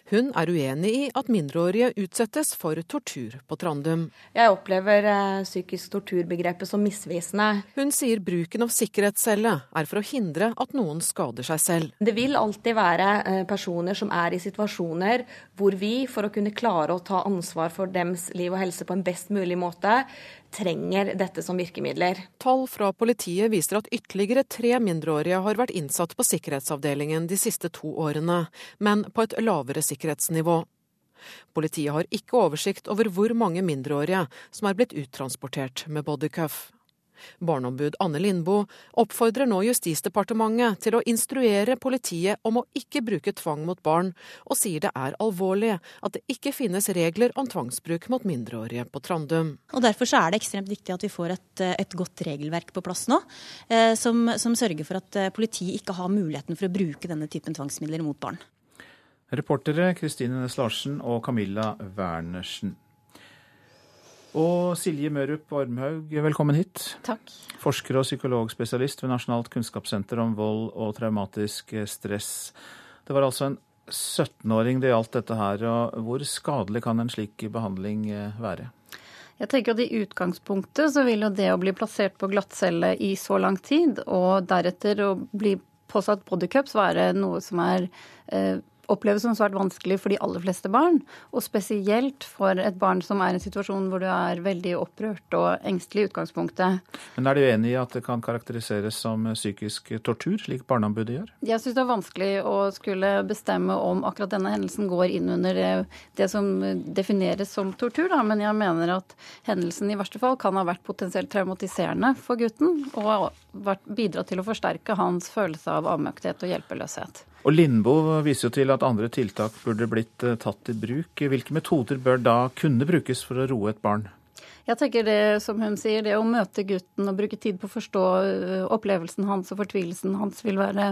Hun er uenig i at mindreårige utsettes for tortur på Trandum. Jeg opplever eh, psykisk torturbegrepet som misvisende. Hun sier bruken av sikkerhetscelle er for å hindre at noen skader seg selv. Det vil alltid være eh, personer som er i situasjoner hvor vi, for å kunne klare å ta ansvar for dems liv og helse på en best mulig måte, trenger dette som virkemidler. Tall fra politiet viser at ytterligere tre mindreårige har vært innsatt på sikkerhetsavdelingen de siste to årene, men på et lavere sikkerhetsnivå. Politiet har ikke oversikt over hvor mange mindreårige som er blitt uttransportert med bodycuff. Barneombud Anne Lindboe oppfordrer nå Justisdepartementet til å instruere politiet om å ikke bruke tvang mot barn, og sier det er alvorlig at det ikke finnes regler om tvangsbruk mot mindreårige på Trandum. Og Derfor er det ekstremt viktig at vi får et, et godt regelverk på plass nå, eh, som, som sørger for at eh, politiet ikke har muligheten for å bruke denne typen tvangsmidler mot barn. Reportere Kristine Næss Larsen og Camilla Wernersen. Og Silje Mørup Ormhaug, velkommen hit. Takk. Forsker og psykologspesialist ved Nasjonalt kunnskapssenter om vold og traumatisk stress. Det var altså en 17-åring det gjaldt dette her. og Hvor skadelig kan en slik behandling eh, være? Jeg tenker at I utgangspunktet så vil jo det å bli plassert på glattcelle i så lang tid, og deretter å bli påsatt bodycups være noe som er eh, oppleves som svært vanskelig for de aller fleste barn. Og spesielt for et barn som er i en situasjon hvor du er veldig opprørt og engstelig i utgangspunktet. Men er du enig i at det kan karakteriseres som psykisk tortur, slik Barneombudet gjør? Jeg syns det er vanskelig å skulle bestemme om akkurat denne hendelsen går inn under det som defineres som tortur, da. men jeg mener at hendelsen i verste fall kan ha vært potensielt traumatiserende for gutten og bidratt til å forsterke hans følelse av avmøkthet og hjelpeløshet. Og Lindboe viser jo til at andre tiltak burde blitt eh, tatt i bruk. Hvilke metoder bør da kunne brukes for å roe et barn? Jeg tenker det som hun sier, det å møte gutten og bruke tid på å forstå øh, opplevelsen hans og fortvilelsen hans vil være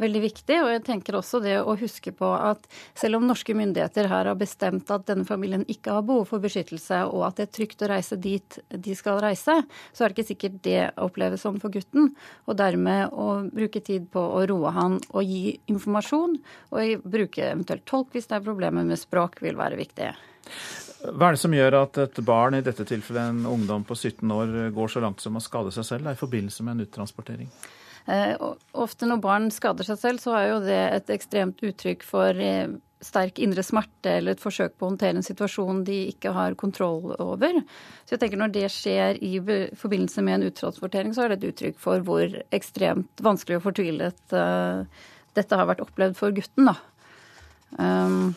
veldig viktig. Og jeg tenker også det å huske på at selv om norske myndigheter her har bestemt at denne familien ikke har behov for beskyttelse, og at det er trygt å reise dit de skal reise, så er det ikke sikkert det oppleves sånn for gutten. Og dermed å bruke tid på å roe han og gi informasjon, og bruke eventuelt tolk hvis det er problemer med språk, vil være viktig. Hva er det som gjør at et barn, i dette tilfellet en ungdom på 17 år, går så langt som å skade seg selv da, i forbindelse med en uttransportering? Eh, ofte når barn skader seg selv, så er jo det et ekstremt uttrykk for eh, sterk indre smerte eller et forsøk på å håndtere en situasjon de ikke har kontroll over. Så jeg tenker Når det skjer i forbindelse med en uttransportering, så er det et uttrykk for hvor ekstremt vanskelig og fortvilet uh, dette har vært opplevd for gutten. da. Um,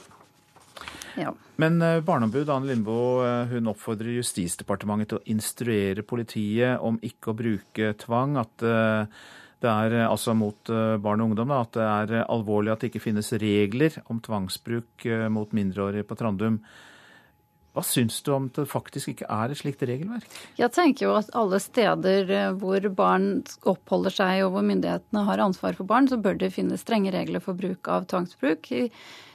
ja. Men eh, barneombud Anne Lindboe eh, hun oppfordrer Justisdepartementet til å instruere politiet om ikke å bruke tvang. At eh, det er altså mot barn og ungdom da, at det er alvorlig at det ikke finnes regler om tvangsbruk mot mindreårige på Trandum. Hva syns du om det faktisk ikke er et slikt regelverk? Jeg tenker jo at alle steder hvor barn oppholder seg og hvor myndighetene har ansvar for barn, så bør det finnes strenge regler for bruk av tvangsbruk.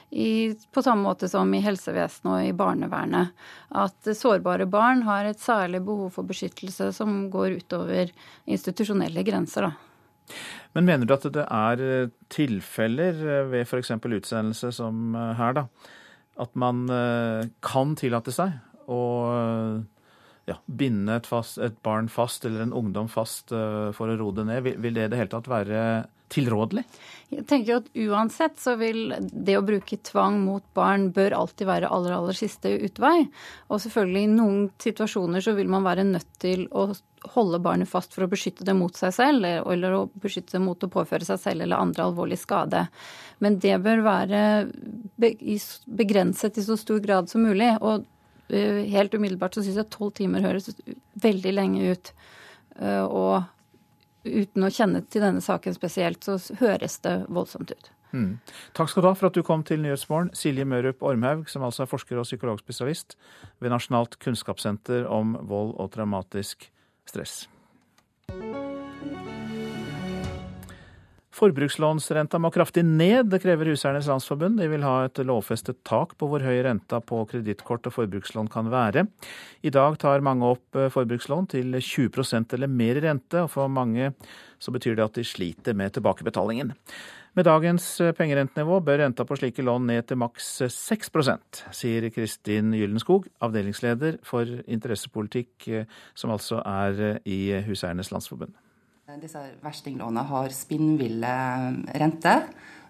I, på samme måte som i helsevesenet og i barnevernet. At sårbare barn har et særlig behov for beskyttelse som går utover institusjonelle grenser. Da. Men mener du at det er eh, tilfeller eh, ved f.eks. utsendelse som eh, her, da, at man kan tillate seg å ja, binde et, fast, et, barn fast eller en ungdom fast for å roe det ned? Vil, vil det i det hele tatt være tilrådelig? Jeg tenker jo at Uansett så vil det å bruke tvang mot barn bør alltid være aller, aller siste utvei. Og selvfølgelig i noen situasjoner så vil man være nødt til å holde barnet fast for å beskytte det mot seg selv, eller å beskytte det mot å påføre seg selv eller andre alvorlig skade. Men det bør være begrenset i så stor grad som mulig. Og helt umiddelbart så syns jeg tolv timer høres veldig lenge ut. Eh, og uten å kjenne til denne saken spesielt, så høres det voldsomt ut. Mm. Takk skal du ha for at du kom til Nyhetsmorgen, Silje Mørup Ormhaug, som altså er forsker og psykologspesialist ved Nasjonalt kunnskapssenter om vold og traumatisk stress. Forbrukslånsrenta må kraftig ned, det krever Huseiernes Landsforbund. De vil ha et lovfestet tak på hvor høy renta på kredittkort og forbrukslån kan være. I dag tar mange opp eh, forbrukslån til 20% eller mer rente, og for mange så betyr det at de sliter med tilbakebetalingen. Med dagens eh, pengerentenivå bør renta på slike lån ned til maks 6% sier Kristin Gyldenskog, avdelingsleder for interessepolitikk, eh, som altså er i Huseiernes Landsforbund. Disse verstinglånene har spinnville renter,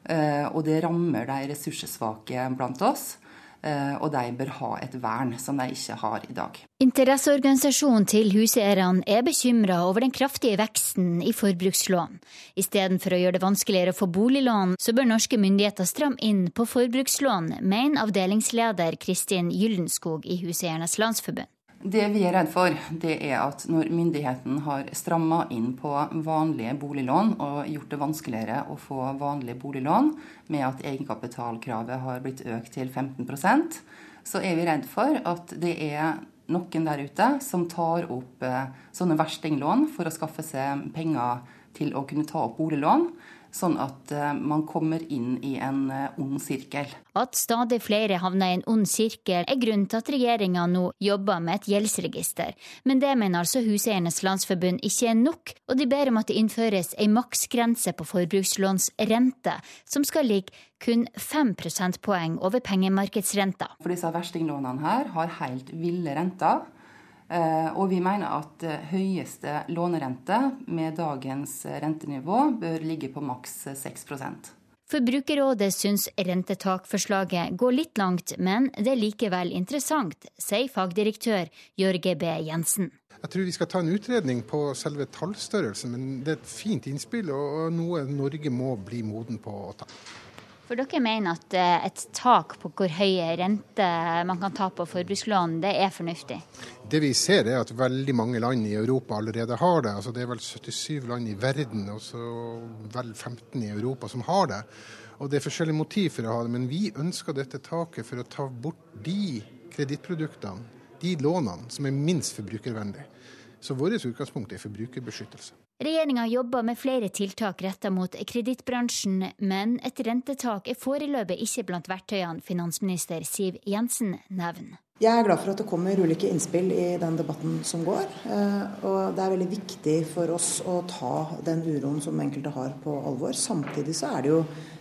eh, og det rammer de ressurssvake blant oss. Eh, og de bør ha et vern som de ikke har i dag. Interesseorganisasjonen til huseierne er bekymra over den kraftige veksten i forbrukslån. Istedenfor å gjøre det vanskeligere å få boliglån, så bør norske myndigheter stramme inn på forbrukslån, mener avdelingsleder Kristin Gyldenskog i Huseiernes Landsforbund. Det vi er redd for, det er at når myndigheten har stramma inn på vanlige boliglån og gjort det vanskeligere å få vanlige boliglån med at egenkapitalkravet har blitt økt til 15% så er vi redd for at det er noen der ute som tar opp eh, sånne verstinglån for å skaffe seg penger til å kunne ta opp boliglån sånn at eh, man kommer inn i en eh, ond sirkel. At stadig flere havner i en ond sirkel, er grunnen til at regjeringa nå jobber med et gjeldsregister. Men det mener altså Huseiernes Landsforbund ikke er nok, og de ber om at det innføres ei maksgrense på forbrukslånsrente, som skal ligge kun 5 prosentpoeng over pengemarkedsrenta. For disse verstinglånene her har helt ville renter. Eh, og vi mener at eh, høyeste lånerente med dagens rentenivå bør ligge på maks 6% Forbrukerrådet syns rentetakforslaget går litt langt, men det er likevel interessant, sier fagdirektør Jørge B. Jensen. Jeg tror vi skal ta en utredning på selve tallstørrelsen, men det er et fint innspill og noe Norge må bli moden på å ta. For dere mener at eh, et tak på hvor høy rente man kan ta på forbrukslån, det er fornuftig? Det vi ser er at veldig mange land i Europa allerede har det. Altså det er vel 77 land i verden og så vel 15 i Europa som har det. Og Det er forskjellige motiv for å ha det, men vi ønsker dette taket for å ta bort de kredittproduktene, de lånene, som er minst forbrukervennlige. Så vårt utgangspunkt er forbrukerbeskyttelse. Regjeringa jobber med flere tiltak retta mot kredittbransjen, men et rentetak er foreløpig ikke blant verktøyene finansminister Siv Jensen nevner. Jeg er glad for at det kommer ulike innspill i den debatten som går. Eh, og det er veldig viktig for oss å ta den uroen som enkelte har på alvor. Samtidig så er det jo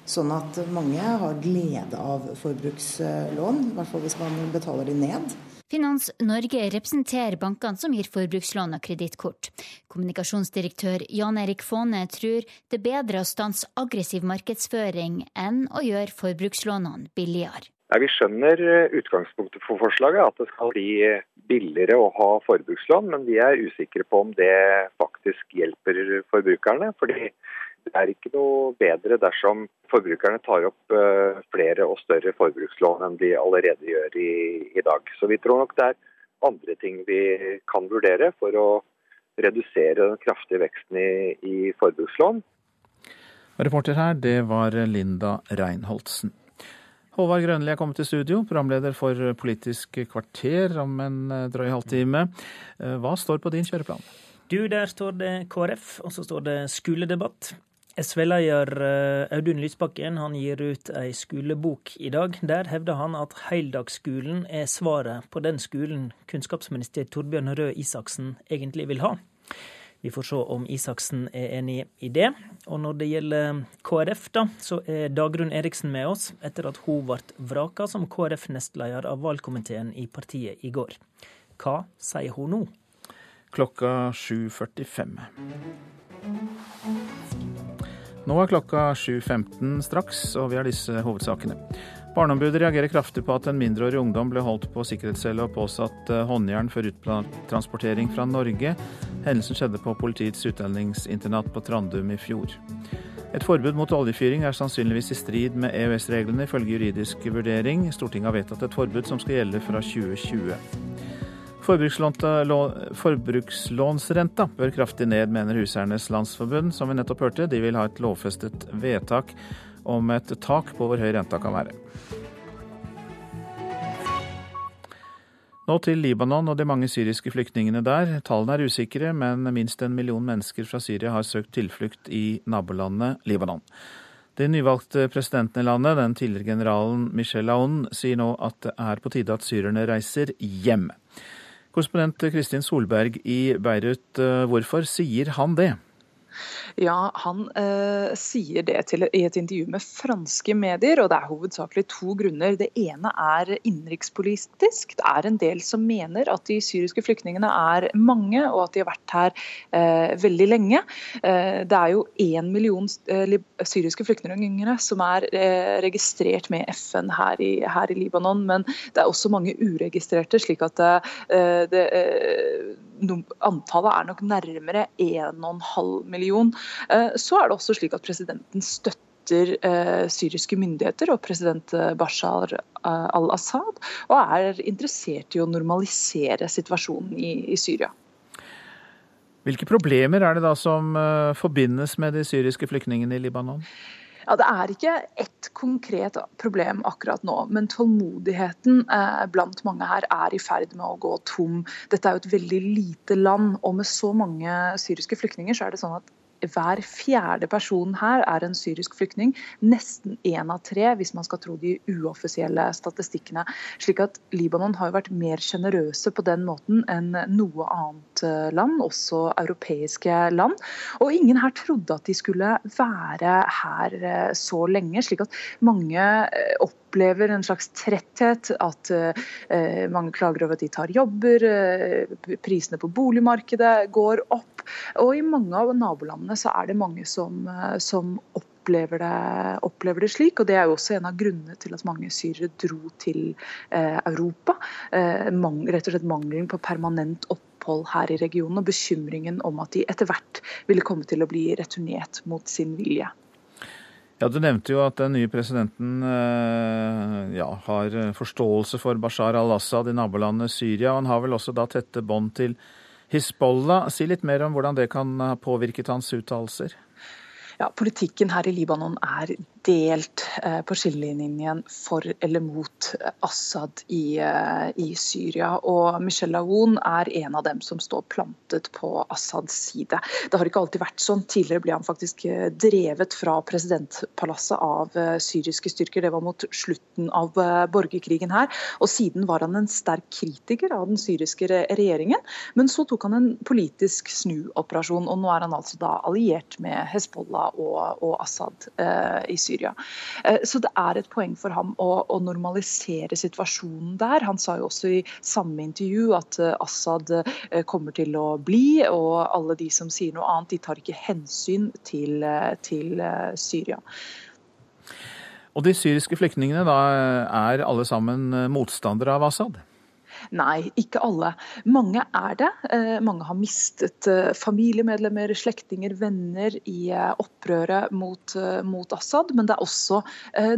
sånn at mange har glede av forbrukslån, i hvert fall hvis man betaler de ned. Finans Norge representerer bankene som gir forbrukslån og kredittkort. Kommunikasjonsdirektør Jan Erik Faane tror det er bedre å stanse aggressiv markedsføring enn å gjøre forbrukslånene billigere. Ja, vi skjønner eh, utgangspunktet for forslaget, at det skal bli eh, billigere å ha forbrukslån. Men vi er usikre på om det faktisk hjelper forbrukerne. fordi det er ikke noe bedre dersom forbrukerne tar opp eh, flere og større forbrukslån enn de allerede gjør i, i dag. Så vi tror nok det er andre ting vi kan vurdere for å redusere den kraftige veksten i, i forbrukslån. Reporter her, det var Linda Reinholdsen. Håvard Grønli er kommet til studio, programleder for Politisk kvarter om en eh, drøy halvtime. Eh, hva står på din kjøreplan? Du, Der står det KrF, og så står det skoledebatt. SV-leder eh, Audun Lysbakken han gir ut ei skolebok i dag. Der hevder han at heldagsskolen er svaret på den skolen kunnskapsminister Torbjørn Røe Isaksen egentlig vil ha. Vi får se om Isaksen er enig i det. Og når det gjelder KrF, da, så er Dagrun Eriksen med oss etter at hun ble vraka som KrF-nestleder av valgkomiteen i partiet i går. Hva sier hun nå? Klokka 7.45. Nå er klokka 7.15 straks, og vi har disse hovedsakene. Barneombudet reagerer kraftig på at en mindreårig ungdom ble holdt på sikkerhetscelle og påsatt eh, håndjern for uttransportering fra Norge. Hendelsen skjedde på politiets utlendingsinternat på Trandum i fjor. Et forbud mot oljefyring er sannsynligvis i strid med EØS-reglene, ifølge juridisk vurdering. Stortinget har vedtatt et forbud som skal gjelde fra 2020. Forbrukslånsrenta bør kraftig ned, mener Huseiernes Landsforbund, som vi nettopp hørte. De vil ha et lovfestet vedtak om et tak på hvor høy renta kan være. Nå til Libanon og de mange syriske flyktningene der. Tallene er usikre, men minst en million mennesker fra Syria har søkt tilflukt i nabolandet Libanon. Den nyvalgte presidenten i landet, den tidligere generalen Michel Aoun, sier nå at det er på tide at syrerne reiser hjem. Korrespondent Kristin Solberg i Beirut, eh, hvorfor sier han det? Ja, Han eh, sier det til, i et intervju med franske medier, og det er hovedsakelig to grunner. Det ene er innenrikspolitisk. Det er en del som mener at de syriske flyktningene er mange, og at de har vært her eh, veldig lenge. Eh, det er jo én million eh, syriske flyktninger som er eh, registrert med FN her i, her i, Libanon, men det er også mange uregistrerte, slik at eh, det, det antallet er nok nærmere 1,5 million. Eh, så er det også slik at presidenten støtter eh, syriske myndigheter og president eh, Bashar al-Assad, og er interessert i å normalisere situasjonen i, i Syria. Hvilke problemer er det da som forbindes med de syriske flyktningene i Libanon? Ja, Det er ikke ett konkret problem akkurat nå, men tålmodigheten blant mange her er i ferd med å gå tom. Dette er jo et veldig lite land, og med så mange syriske flyktninger så er det sånn at hver fjerde person her er en syrisk flyktning. Nesten én av tre, hvis man skal tro de uoffisielle statistikkene. Slik at Libanon har jo vært mer sjenerøse på den måten enn noe annet eh, land, også europeiske land. Og ingen her trodde at de skulle være her eh, så lenge, slik at mange opplever eh, opplever en slags tretthet. At uh, mange klager over at de tar jobber. Uh, prisene på boligmarkedet går opp. Og i mange av nabolandene så er det mange som, eh, som opplever det, opplever det, slik. og Det er jo også en av grunnene til at mange syrere dro til eh, Europa. Eh, mang, rett og slett mangelen på permanent opphold her i regionen, og bekymringen om at de etter hvert ville komme til å bli returnert mot sin vilje. Ja, Du nevnte jo at den nye presidenten eh, ja, har forståelse for Bashar al-Assad i nabolandet Syria. og Han har vel også da tette bånd til Hizbollah. Si litt mer om hvordan det kan ha påvirket hans uttalelser? Ja, Politikken her i Libanon er delt eh, på skillelinjen for eller mot Assad i, eh, i, Syria. Og Michelle Aoun er en av dem som står plantet på Assads side. Det har ikke alltid vært sånn. Tidligere ble han faktisk eh, drevet fra presidentpalasset av syriske styrker. Det var mot slutten av borgerkrigen her. Og siden var han en sterk kritiker av den syriske regjeringen. Men så tok han en politisk snuoperasjon, og nå er han altså da alliert med Hezbollah og, og Assad eh, i Syria. Syria. Eh, så det er et poeng for ham å, å, normalisere situasjonen der. Han sa jo også i samme intervju at eh, Assad eh, kommer til å bli, og alle de som sier noe annet, de tar ikke hensyn til, til Syria. Og de syriske flyktningene da er alle sammen motstandere av Assad? Nei, ikke alle. Mange er det. Eh, mange har mistet eh, familiemedlemmer, slektninger, venner i eh, opprøret mot, mot, Assad. Men det er også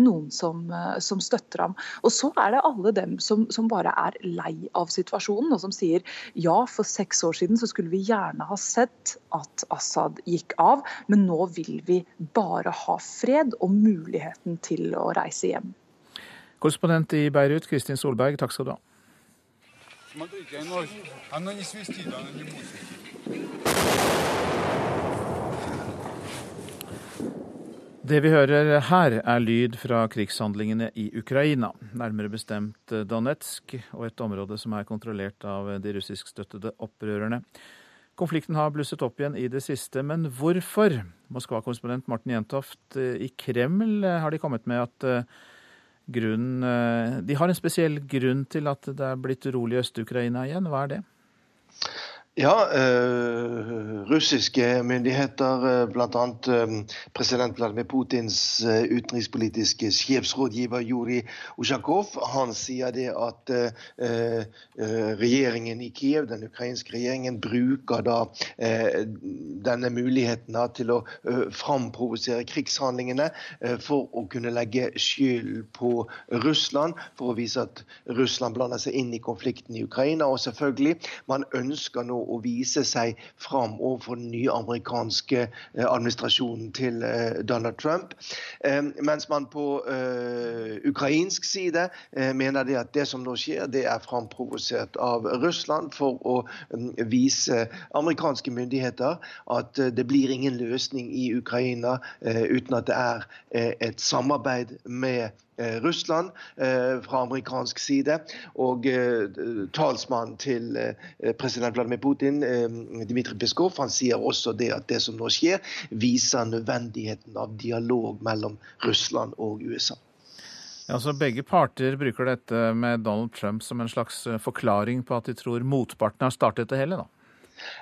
noen som, som, støtter ham. Og så er det alle dem som, som, bare er lei av situasjonen, og som sier ja, for seks år siden så skulle vi gjerne ha sett at Assad gikk av, men nå vil vi bare ha fred og muligheten til å reise hjem. Korrespondent i Beirut, Kristin Solberg, takk skal du ha. Смотрите, оно, оно не свистит, оно не мусит. Det vi hører her, er lyd fra krigshandlingene i Ukraina. Nærmere bestemt Donetsk og et område som er kontrollert av de russiskstøttede opprørerne. Konflikten har blusset opp igjen i det siste, men hvorfor? Moskva-korrespondent Morten Jentoft, i Kreml har de kommet med at grunn eh, De har en spesiell grunn til at det er blitt urolig i Øst-Ukraina igjen. Hva er det? Ja, eh, russiske myndigheter, eh, bl.a. Eh, president Vladimir Putins utenrikspolitiske sjefsrådgiver Juri Usjakov, han sier det at regjeringen i Kiev, den ukrainske regjeringen, bruker da denne muligheten til å framprovosere krigshandlingene for å kunne legge skyld på Russland, for å vise at Russland blander seg inn i konflikten i Ukraina. Og selvfølgelig, man ønsker nå å vise seg fram overfor den nye amerikanske eh, administrasjonen til eh, Donald Trump. Eh, mens man på ukrainsk side mener det at det som nå skjer, det er framprovosert av Russland for å mm, vise amerikanske myndigheter at det blir ingen løsning i Ukraina uten at det er et samarbeid med Eh, Russland eh, fra amerikansk side. Og eh, talsmannen til president Vladimir Putin, Dmitrij Peskov, han sier også det at det som nå skjer, viser nødvendigheten av dialog mellom Russland og USA. Ja, så Begge parter bruker dette med Donald Trump som en slags forklaring på at de tror motparten har startet det hele? da?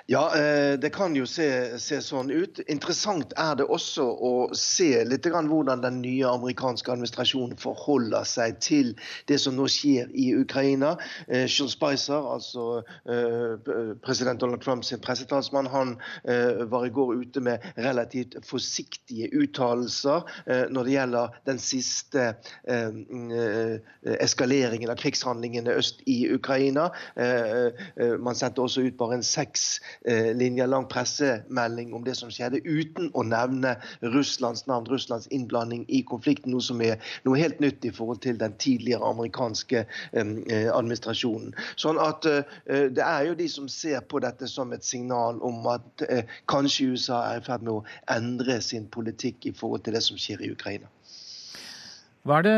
Ja, eh, det kan jo se, se, sånn ut. Interessant er det også å se litt hvordan den nye amerikanske administrasjonen forholder seg til det som nå skjer i Ukraina. Eh, Sean Spicer, altså eh, president Donald Trumps pressetalsmann, han var i går ute med relativt forsiktige uttalelser når det gjelder den siste eskaleringen av krigshandlingene øst i Ukraina. Man sendte også ut bare en seks Eh, linjer lang pressemelding om det som skjedde, uten å nevne Russlands navn, Russlands innblanding i konflikten. Noe som er noe helt nytt i forhold til den tidligere amerikanske eh, administrasjonen. Sånn at eh, Det er jo de som ser på dette som et signal om at kanskje USA er i ferd med å endre sin politikk i forhold til det som skjer i Ukraina. Hva er det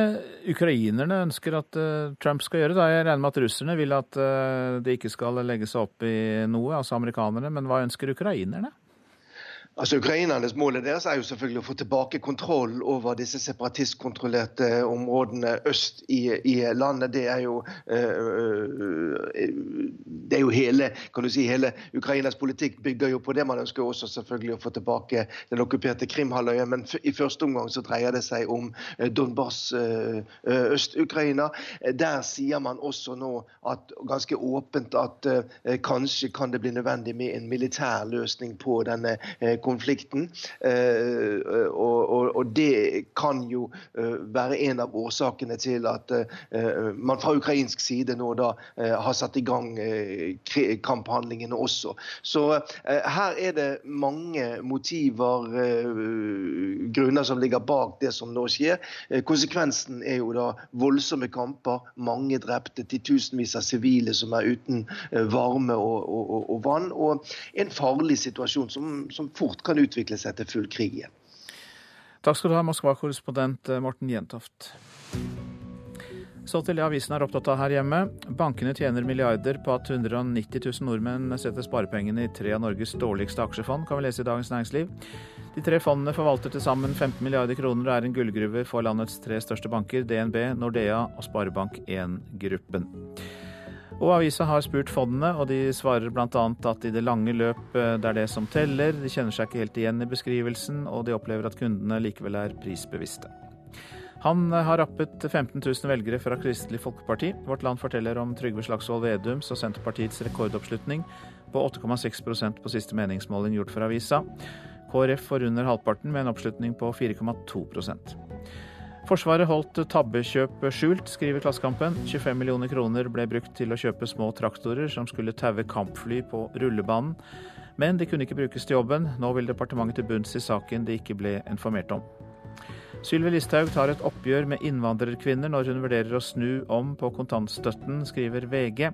ukrainerne ønsker at uh, Trump skal gjøre? da? Jeg regner med at russerne vil at uh, det ikke skal legge seg opp i noe, altså amerikanerne. Men hva ønsker ukrainerne? Altså Ukrainernes Målet deres er jo selvfølgelig å få tilbake kontroll over disse separatistkontrollerte områdene øst i, i landet. Det er, jo, øh, det er jo hele kan du si, hele Ukrainas politikk bygger jo på det. Man ønsker også selvfølgelig å få tilbake den okkuperte Krimhalvøya, men i første omgang så dreier det seg om Donbas, øh, Øst-Ukraina. Der sier man også nå at, ganske åpent at øh, kanskje kan det bli nødvendig med en militær løsning på denne konflikten konflikten. Og, og, og, det kan jo eh, være en av årsakene til at eh, man fra ukrainsk side nå da har satt i gang kamphandlingene også. Så her er det mange motiver, grunner som ligger bak det som nå skjer. Konsekvensen er jo da voldsomme kamper, mange drepte, titusenvis av sivile som er uten varme og, og, og vann, og en farlig situasjon som, som fort fort kan utvikle seg til full krig igjen. Takk skal du ha, Moskva-korrespondent eh, Morten Jentoft. Så til det avisen er opptatt av her hjemme. Bankene tjener milliarder på at 190 000 nordmenn setter sparepengene i tre av Norges dårligste aksjefond, kan vi lese i Dagens Næringsliv. De tre fondene forvalter til sammen 15 milliarder kroner og er en gullgruve for landets tre største banker, DNB, Nordea og Sparebank1-gruppen. Og avisa har spurt fondene, og de svarer bl.a. at i det lange løp eh, det er det som teller. De kjenner seg ikke helt igjen i beskrivelsen, og de opplever at kundene likevel er prisbevisste. Han eh, har rappet 15 000 velgere fra Kristelig Folkeparti. Vårt Land forteller om Trygve Slagsvold Vedums og Senterpartiets rekordoppslutning på 8,6% på siste meningsmåling gjort for avisa. KrF får under halvparten med en oppslutning på 4,2 Forsvaret holdt tabbekjøp skjult, skriver Klassekampen. 25 millioner kroner ble brukt til å kjøpe små traktorer som skulle taue kampfly på rullebanen. Men de kunne ikke brukes til jobben. Nå vil departementet til bunns i saken de ikke ble informert om. Sylvi Listhaug tar et oppgjør med innvandrerkvinner når hun vurderer å snu om på kontantstøtten, skriver VG.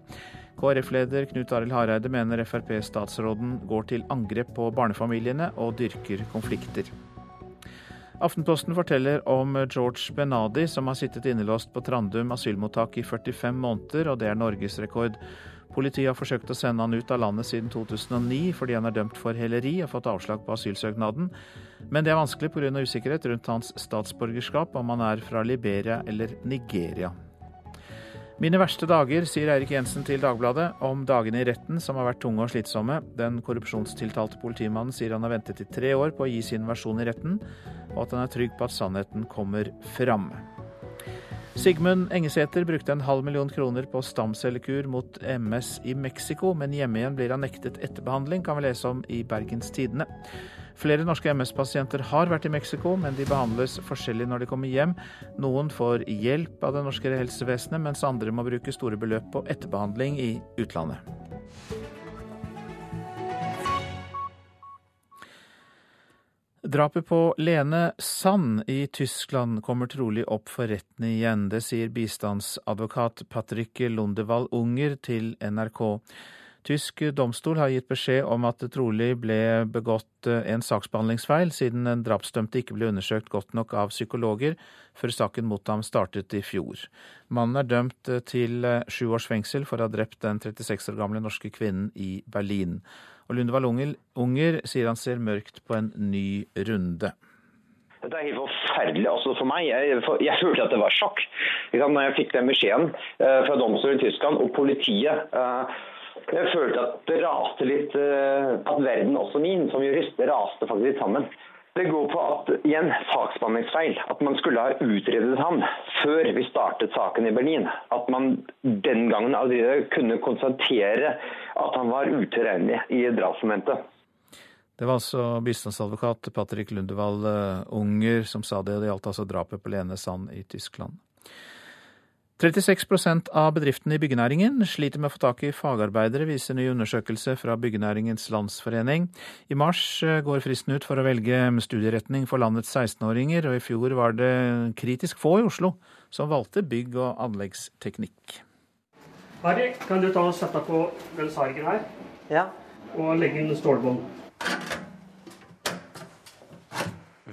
KrF-leder Knut Arild Hareide mener Frp-statsråden går til angrep på barnefamiliene og dyrker konflikter. Aftenposten forteller om George Benadi, som har sittet innelåst på Trandum asylmottak i 45 måneder, og det er norgesrekord. Politiet har forsøkt å sende han ut av landet siden 2009 fordi han er dømt for heleri og fått avslag på asylsøknaden. Men det er vanskelig pga. usikkerhet rundt hans statsborgerskap, om han er fra Liberia eller Nigeria. Mine verste dager, sier Eirik Jensen til Dagbladet om dagene i retten som har vært tunge og slitsomme. Den korrupsjonstiltalte politimannen sier han har ventet i tre år på å gi sin versjon i retten, og at han er trygg på at sannheten kommer fram. Sigmund Engesæter brukte en halv million kroner på stamcellekur mot MS i Mexico, men hjemme igjen blir han nektet etterbehandling, kan vi lese om i Bergens Tidende. Flere norske MS-pasienter har vært i Mexico, men de behandles forskjellig når de kommer hjem. Noen får hjelp av det norske helsevesenet, mens andre må bruke store beløp på etterbehandling i utlandet. Drapet på Lene Sand i Tyskland kommer trolig opp for retten igjen. Det sier bistandsadvokat Patrick Lundevall Unger til NRK. Tysk domstol har gitt beskjed om at det trolig ble begått eh, en saksbehandlingsfeil, siden den drapsdømte ikke ble undersøkt godt nok av psykologer før saken mot ham startet i fjor. Mannen er dømt eh, til eh, sju års fengsel for å ha drept den 36 år gamle norske kvinnen i Berlin. Og Lundevall Unger sier han ser mørkt på en ny runde. Det er helt forferdelig altså for meg. Jeg, for, jeg følte at det var sjokk Da jeg fikk den beskjeden fra domstolen i Tyskland og politiet. Jeg følte at det raste litt eh, At verden, også min som jurist, raste faktisk litt sammen. Det går på at, igjen, saksbehandlingsfeil. At man skulle ha utredet ham før vi startet saken i Berlin. At man den gangen allerede kunne konstatere at han var utilregnelig i drapsmomentet. Det var altså bistandsadvokat Patrick Lundevall eh, Unger som sa det. Det gjaldt altså drapet på Lene Sand i Tyskland. 36% av bedriftene i byggenæringen sliter med å få tak i fagarbeidere, viser ny undersøkelse fra Byggenæringens Landsforening. I mars eh, går fristen ut for å velge studieretning for landets 16-åringer, og i fjor var det kritisk få i Oslo som valgte bygg- og anleggsteknikk. Harry, kan du ta og sette deg på den sargen her? Ja. Og legge inn stålbånd.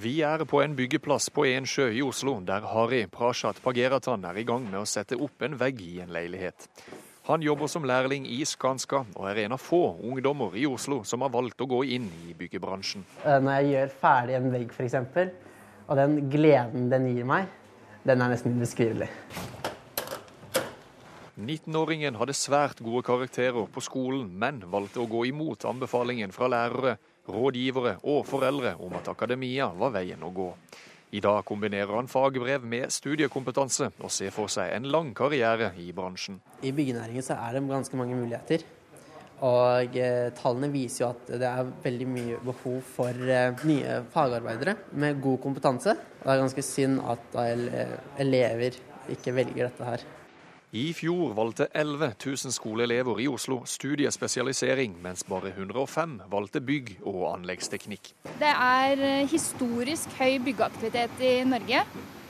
Vi er på en byggeplass på en sjø i Oslo, der Hari Prashat Pageratan er i gang med å sette opp en vegg i en leilighet. Han jobber som lærling i Skanska, og er en av få ungdommer i Oslo som har valgt å gå inn i byggebransjen. Eh, når jeg gjør ferdig en vegg f.eks., og den gleden den gir meg, den er nesten ubeskrivelig. 19-åringen hadde svært gode karakterer på skolen, men valgte å gå imot anbefalingen fra lærere, rådgivere og foreldre om at akademia var veien å gå. I dag kombinerer han fagbrev med studiekompetanse, og ser for seg en lang karriere i bransjen. I byggenæringen så er det ganske mange muligheter. Og eh, tallene viser jo at det er veldig mye behov for eh, nye fagarbeidere med god kompetanse. Det er ganske synd at elever ikke velger dette her. I fjor valgte 11 000 skoleelever i Oslo studiespesialisering, mens bare 105 valgte bygg- og anleggsteknikk. Det er eh, historisk høy byggeaktivitet i Norge.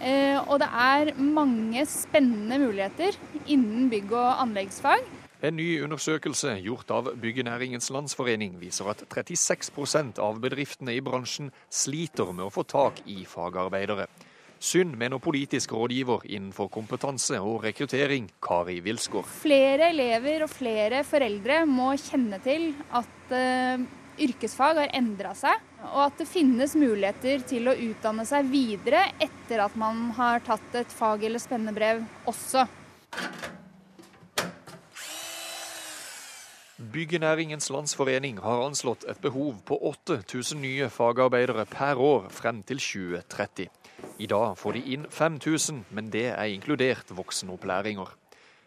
Eh, og det er mange spennende muligheter innen bygg- og anleggsfag. En ny undersøkelse gjort av Byggenæringens Landsforening viser at 36% av bedriftene i bransjen sliter med å få tak i fagarbeidere. Synd, mener politisk rådgiver innenfor kompetanse og rekruttering, Kari Wilsgård. Flere elever og flere foreldre må kjenne til at uh, yrkesfag har endra seg, og at det finnes muligheter til å utdanne seg videre etter at man har tatt et fag- eller spennebrev også. Byggenæringens Landsforening har anslått et behov på 8000 nye fagarbeidere per år frem til 2030. I dag får de inn 5000, men det er inkludert voksenopplæringer.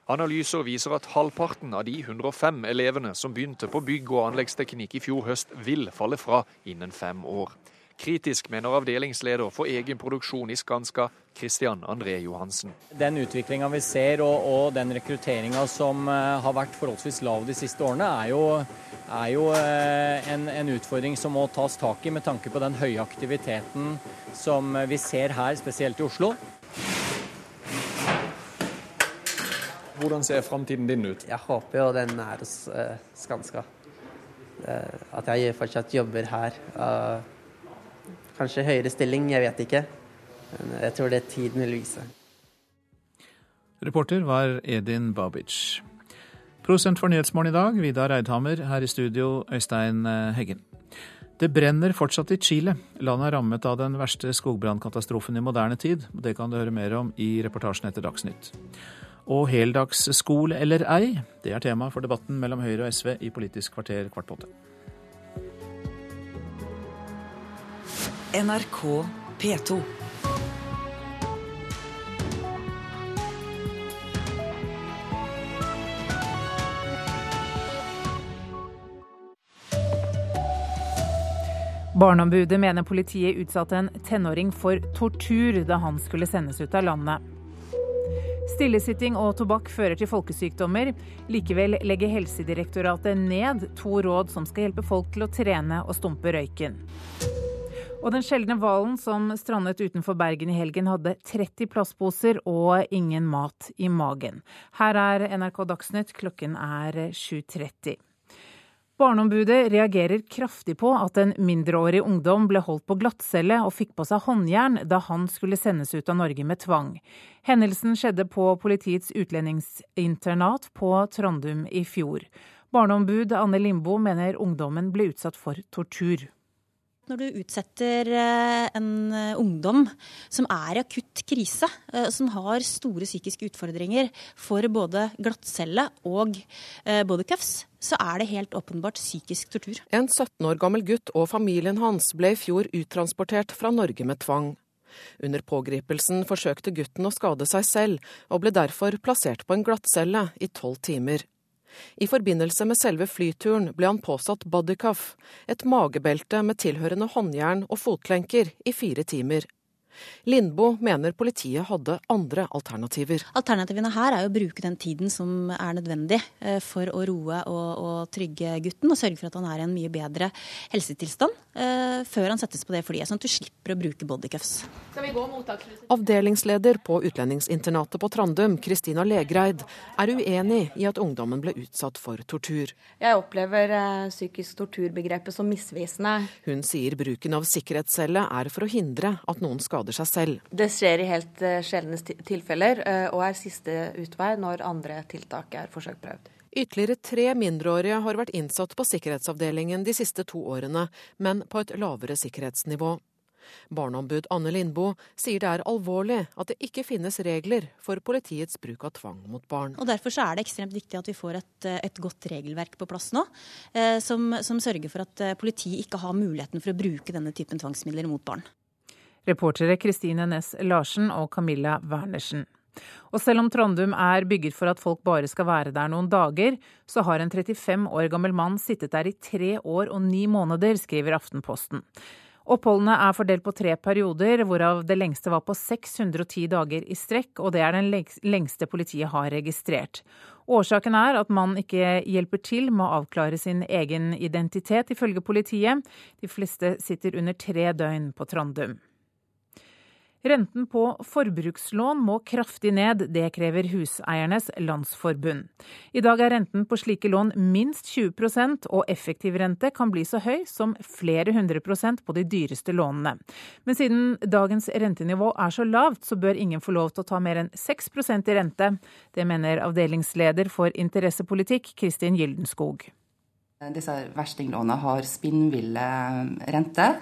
Analyser viser at halvparten av de 105 elevene som begynte på bygg- og anleggsteknikk i fjor høst, vil falle fra innen fem år. Kritisk mener avdelingsleder for egen produksjon i Skanska, Christian André Johansen. Den utviklinga vi ser og, og den rekrutteringa som uh, har vært forholdsvis lav de siste årene, er jo, er jo uh, en, en, utfordring som må tas tak i med tanke på den høye aktiviteten som vi ser her, spesielt i Oslo. Hvordan ser framtiden din ut? Jeg håper jo den er hos uh, Skanska. at jeg fortsatt jobber her. Uh, Kanskje høyere stilling, jeg vet ikke. Men jeg tror det tiden vil vise. Reporter var Edin Babic. Prosent for Nyhetsmorgen i dag, Vidar Eidhammer. Her i studio, Øystein eh, Heggen. Det brenner fortsatt i Chile. Landet er rammet av den verste skogbrannkatastrofen i moderne tid. Det kan du høre mer om i reportasjen etter Dagsnytt. Og heldagsskole eller ei, det er tema for debatten mellom Høyre og SV i Politisk kvarter kvart på åtte. NRK P2. Barneombudet mener politiet utsatte en tenåring for tortur da han skulle sendes ut av landet. Stillesitting og tobakk fører til folkesykdommer. Likevel legger Helsedirektoratet ned to råd som skal hjelpe folk til å trene og stumpe røyken. Og den sjeldne hvalen som strandet utenfor Bergen i helgen, hadde 30 plastposer og ingen mat i magen. Her er NRK Dagsnytt, klokken er 7.30. Barneombudet reagerer kraftig på at en mindreårig ungdom ble holdt på glattcelle og fikk på seg håndjern da han skulle sendes ut av Norge med tvang. Hendelsen skjedde på politiets utlendingsinternat på Trondheim i fjor. Barneombud Anne Limbo mener ungdommen ble utsatt for tortur. Når du utsetter eh, en eh, ungdom som er i akutt krise, eh, som har store psykiske utfordringer for både glattcelle og bodycuffs, så er det helt åpenbart psykisk tortur. En 17 år gammel gutt og familien hans ble i fjor uttransportert fra Norge med tvang. Under pågripelsen forsøkte gutten å skade seg selv, og ble derfor plassert på en glattcelle i tolv timer. I forbindelse med selve flyturen ble han påsatt bodycuff, et magebelte med tilhørende håndjern og fotlenker, i fire timer. Lindboe mener politiet hadde andre alternativer. Alternativene her er å bruke den tiden som er nødvendig eh, for å roe og, og, trygge gutten, og sørge for at han er i en mye bedre helsetilstand. uh, før han settes på det flyet, sånn at du slipper å bruke bodycuffs. Avdelingsleder på utlendingsinternatet på Trandum, Kristina Legreid, er uenig i at ungdommen ble utsatt for tortur. Jeg opplever uh, psykisk torturbegrepet som misvisende. Hun sier bruken av sikkerhetscelle er for å hindre at noen skader seg selv. Det skjer i helt uh, sjeldne tilfeller, og er siste utvei når andre tiltak er forsøkt prøvd. Ytterligere tre mindreårige har vært innsatt på sikkerhetsavdelingen de siste to årene, men på et lavere sikkerhetsnivå. Barneombud Anne Lindboe sier det er alvorlig at det ikke finnes regler for politiets bruk av tvang mot barn. Og Derfor er det ekstremt viktig at vi får et, et godt regelverk på plass nå, eh, som, som sørger for at eh, politiet ikke har muligheten for å bruke denne typen tvangsmidler mot barn. Reportere Kristine Næss Larsen og Camilla Wernersen. Og selv om Trondheim er bygget for at folk bare skal være der noen dager, så har en 35 år gammel mann sittet der i tre år og ni måneder, skriver Aftenposten. Oppholdene er fordelt på tre perioder, hvorav det lengste var på 610 dager i strekk, og det er den lengste politiet har registrert. Årsaken er at mannen ikke hjelper til med å avklare sin egen identitet, ifølge politiet. De fleste sitter under tre døgn på Trandum. Renten på forbrukslån må kraftig ned, det krever Huseiernes Landsforbund. I dag er renten på slike lån minst 20% og effektiv rente kan bli så høy som flere hundre prosent på de dyreste lånene. Men siden dagens rentenivå er så lavt, så bør ingen få lov til å ta mer enn 6% i rente. Det mener avdelingsleder for interessepolitikk Kristin Gyldenskog. Disse verstinglånene har spinnville renter.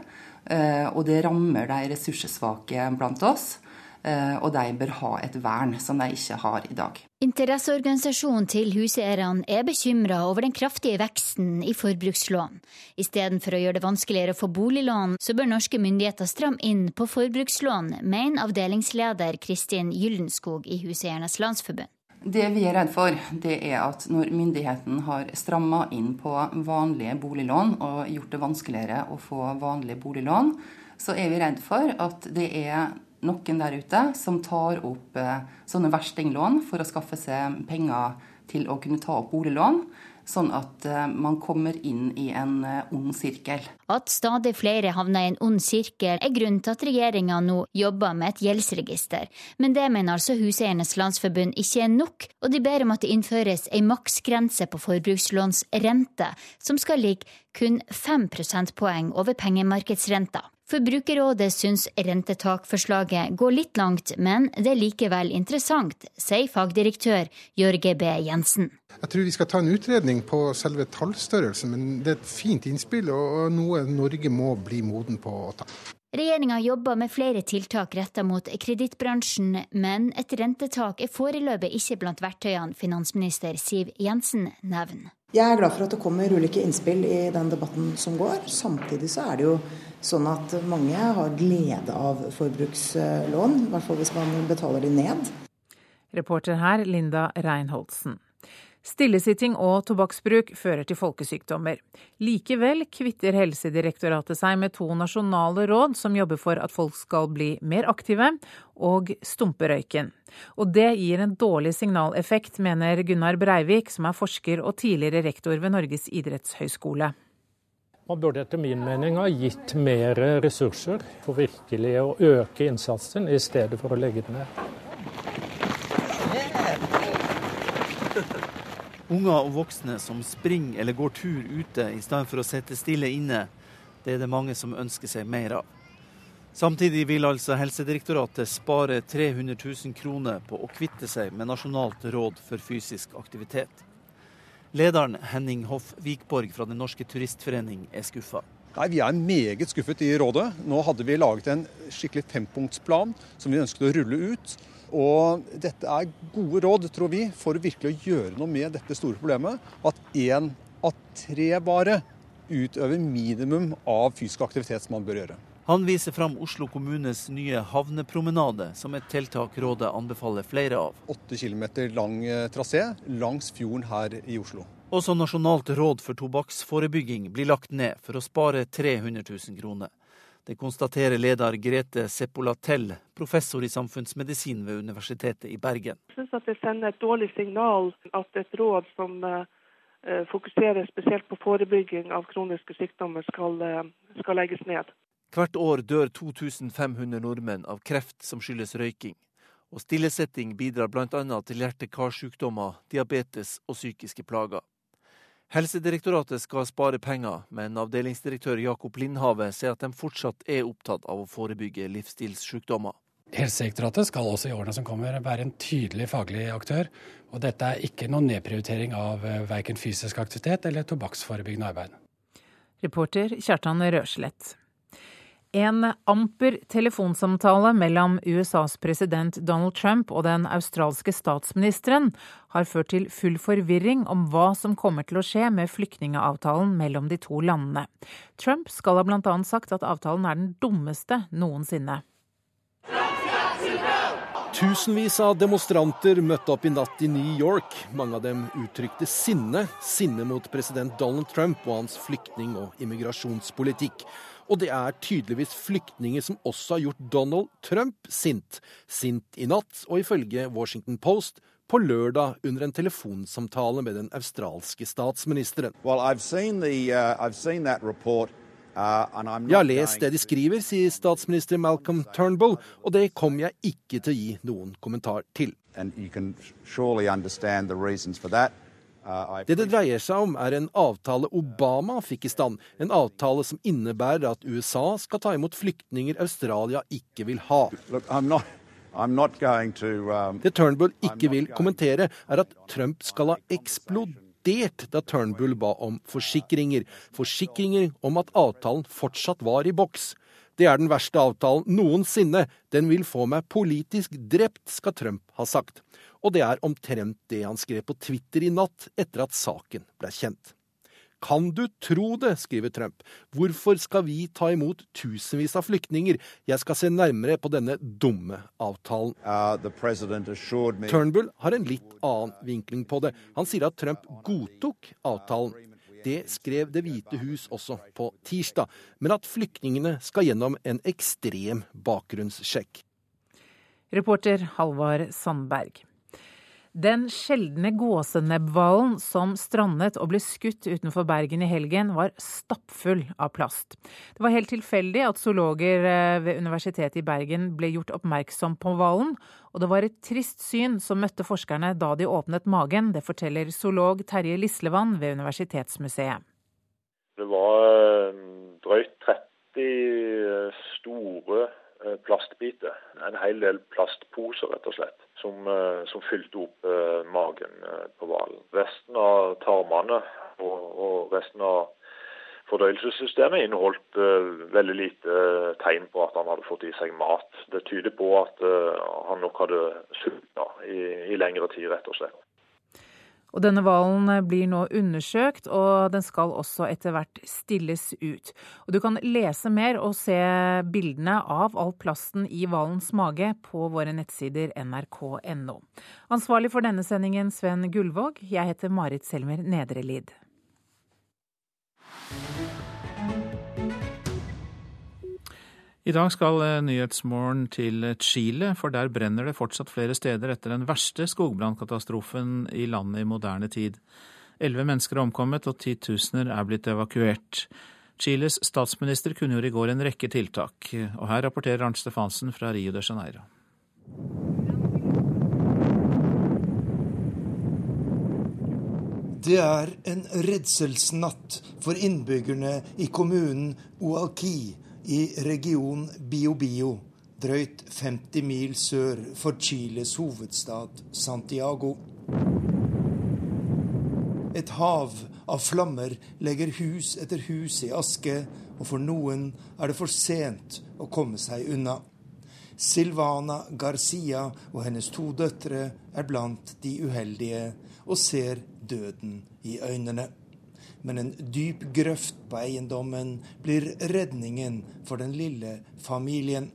Eh, og det rammer de ressurssvake blant oss. Eh, og de bør ha et vern som de ikke har i dag. Interesseorganisasjonen til huseierne er bekymra over den kraftige veksten i forbrukslån. Istedenfor å gjøre det vanskeligere å få boliglån, så bør norske myndigheter stramme inn på forbrukslån, mener avdelingsleder Kristin Gyldenskog i Huseiernes Landsforbund. Det vi er redd for, det er at når myndigheten har stramma inn på vanlige boliglån og gjort det vanskeligere å få vanlige boliglån, så er vi redd for at det er noen der ute som tar opp eh, sånne verstinglån for å skaffe seg penger til å kunne ta opp boliglån sånn at eh, man kommer inn i en eh, ond sirkel. At stadig flere havner i en ond sirkel er grunnen til at regjeringa nå jobber med et gjeldsregister. Men det mener altså Huseiernes Landsforbund ikke er nok, og de ber om at det innføres ei maksgrense på forbrukslånsrente, som skal ligge kun 5 prosentpoeng over pengemarkedsrenta. Forbrukerrådet syns rentetakforslaget går litt langt, men det er likevel interessant, sier fagdirektør Jørge B. Jensen. Jeg tror vi skal ta en utredning på selve tallstørrelsen, men det er et fint innspill og noe Norge må bli moden på å ta. Regjeringa jobber med flere tiltak retta mot kredittbransjen, men et rentetak er foreløpig ikke blant verktøyene finansminister Siv Jensen nevner. Jeg er glad for at det kommer ulike innspill i den debatten som går. Samtidig så er det jo sånn at mange har glede av forbrukslån, i hvert fall hvis man betaler de ned. Reporter her Linda Reinholdsen. Stillesitting og tobakksbruk fører til folkesykdommer. Likevel kvitter Helsedirektoratet seg med to nasjonale råd som jobber for at folk skal bli mer aktive og stumpe røyken. Og det gir en dårlig signaleffekt, mener Gunnar Breivik, som er forsker og tidligere rektor ved Norges idrettshøgskole. Man burde etter min mening ha gitt mer ressurser for virkelig å øke innsatsen, i stedet for å legge det ned. Unger og voksne som springer eller går tur ute i stedet for å sitte stille inne, det er det mange som ønsker seg mer av. Samtidig vil altså Helsedirektoratet spare 300 000 kroner på å kvitte seg med Nasjonalt råd for fysisk aktivitet. Lederen Henning Hoff Vikborg fra Den norske turistforening er skuffa. Nei, Vi er meget skuffet i rådet. Nå hadde vi laget en skikkelig fempunktsplan som vi ønsket å rulle ut. Og dette er gode råd, tror vi, for virkelig å gjøre noe med dette store problemet. At én av tre bare utøver minimum av fysisk aktivitet som man bør gjøre. Han viser fram Oslo kommunes nye havnepromenade som et tiltak rådet anbefaler flere av. Åtte kilometer lang eh, trasé langs fjorden her i Oslo. Også Nasjonalt råd for tobakksforebygging blir lagt ned for å spare 300 000 kroner. Det konstaterer leder Grete Seppolatell, professor i samfunnsmedisin ved Universitetet i Bergen. Jeg syns at det sender et dårlig signal at et råd som eh, fokuserer spesielt på forebygging av kroniske sykdommer, skal eh, skal legges ned. Hvert år dør 2500 nordmenn av kreft som skyldes røyking. Og stillesetting bidrar bl.a. til hjerte-karsykdommer, diabetes og psykiske plager. Helsedirektoratet skal spare penger, men avdelingsdirektør Jakob Lindhave ser at de fortsatt er opptatt av å forebygge livsstilssykdommer. Helsedirektoratet skal også i årene som kommer være en tydelig faglig aktør. Og dette er ikke noen nedprioritering av eh, verken fysisk aktivitet eller tobakksforebyggende arbeid. Reporter Kjartan Røslett. En amper telefonsamtale mellom USAs president Donald Trump og den australske statsministeren har ført til full forvirring om hva som kommer til å skje med flyktningeavtalen mellom de to landene. Trump skal ha bl.a. sagt at avtalen er den dummeste noensinne. Tusenvis av demonstranter møtte opp i natt i New York. Mange av dem uttrykte sinne. Sinne mot president Donald Trump og hans flyktning- og immigrasjonspolitikk. Og det er tydeligvis flyktninger som også har gjort Donald Trump sint. Sint i natt, og ifølge Washington Post på lørdag under en telefonsamtale med den australske statsministeren. Well, jeg har lest det de skriver, sier statsminister Malcolm Turnbull, og det kommer jeg ikke til å gi noen kommentar til. Uh, det det dreier seg om, er en avtale Obama fikk i stand. En avtale som innebærer at USA skal ta imot flyktninger Australia ikke vil ha. Um, det Turnbull ikke vil kommentere, er at Trump skal ha eksplodert da Turnbull ba om forsikringer. Forsikringer om at avtalen fortsatt var i boks. Det er den verste avtalen noensinne. Den vil få meg politisk drept, skal Trump ha sagt og det er omtrent det han skrev på Twitter i natt etter at saken ble kjent. Kan du tro det, skriver Trump. Hvorfor skal vi ta imot tusenvis av flyktninger? Jeg skal se nærmere på denne dumme avtalen. Uh, Turnbull har en litt annen vinkling på det. Han sier at Trump godtok avtalen. Det skrev Det hvite hus også på tirsdag, men at flyktningene skal gjennom en ekstrem bakgrunnssjekk. Reporter Halvard Sandberg. Den sjeldne gåsenebbhvalen som strandet og ble skutt utenfor Bergen i helgen, var stappfull av plast. Det var helt tilfeldig at zoologer eh, ved Universitetet i Bergen ble gjort oppmerksom på hvalen, og det var et trist syn som møtte forskerne da de åpnet magen. Det forteller zoolog Terje Lislevann ved Universitetsmuseet. Det var eh, drøyt 30 store Eh, plastbiter. En hel del plastposer, rett og slett, som, eh, som fylte opp eh, magen på hvalen. Resten av tarmene og, og resten av fordøyelsessystemet inneholdt veldig lite tegn på at han hadde fått i seg mat. Det tyder på at han nok hadde sulta i, i lengre tid, rett og slett. Og denne hvalen blir nå undersøkt, og den skal også etter hvert stilles ut. Og du kan lese mer og se bildene av all plasten i hvalens mage på våre nettsider nrk.no. Ansvarlig for denne sendingen Sven Gullvåg. Jeg heter Marit Selmer Nedrelid. I dag skal eh, Nyhetsmorgen til Chile, for der brenner det fortsatt flere steder etter den verste skogbrannkatastrofen i landet i moderne tid. Elleve mennesker er omkommet og titusener er blitt evakuert. Chiles statsminister kunngjorde i går en rekke tiltak, og her rapporterer Arnt Stefansen fra Rio de Janeiro. Det er en redselsnatt for innbyggerne i kommunen Ualqui i region Biobio, drøyt 50 mil sør for Chiles hovedstad Santiago. Et hav av flammer legger hus etter hus i aske, og for noen er det for sent å komme seg unna. Silvana Garcia og hennes to døtre er blant de uheldige og ser døden i øynene men en dyp grøft på eiendommen blir redningen for den lille familien.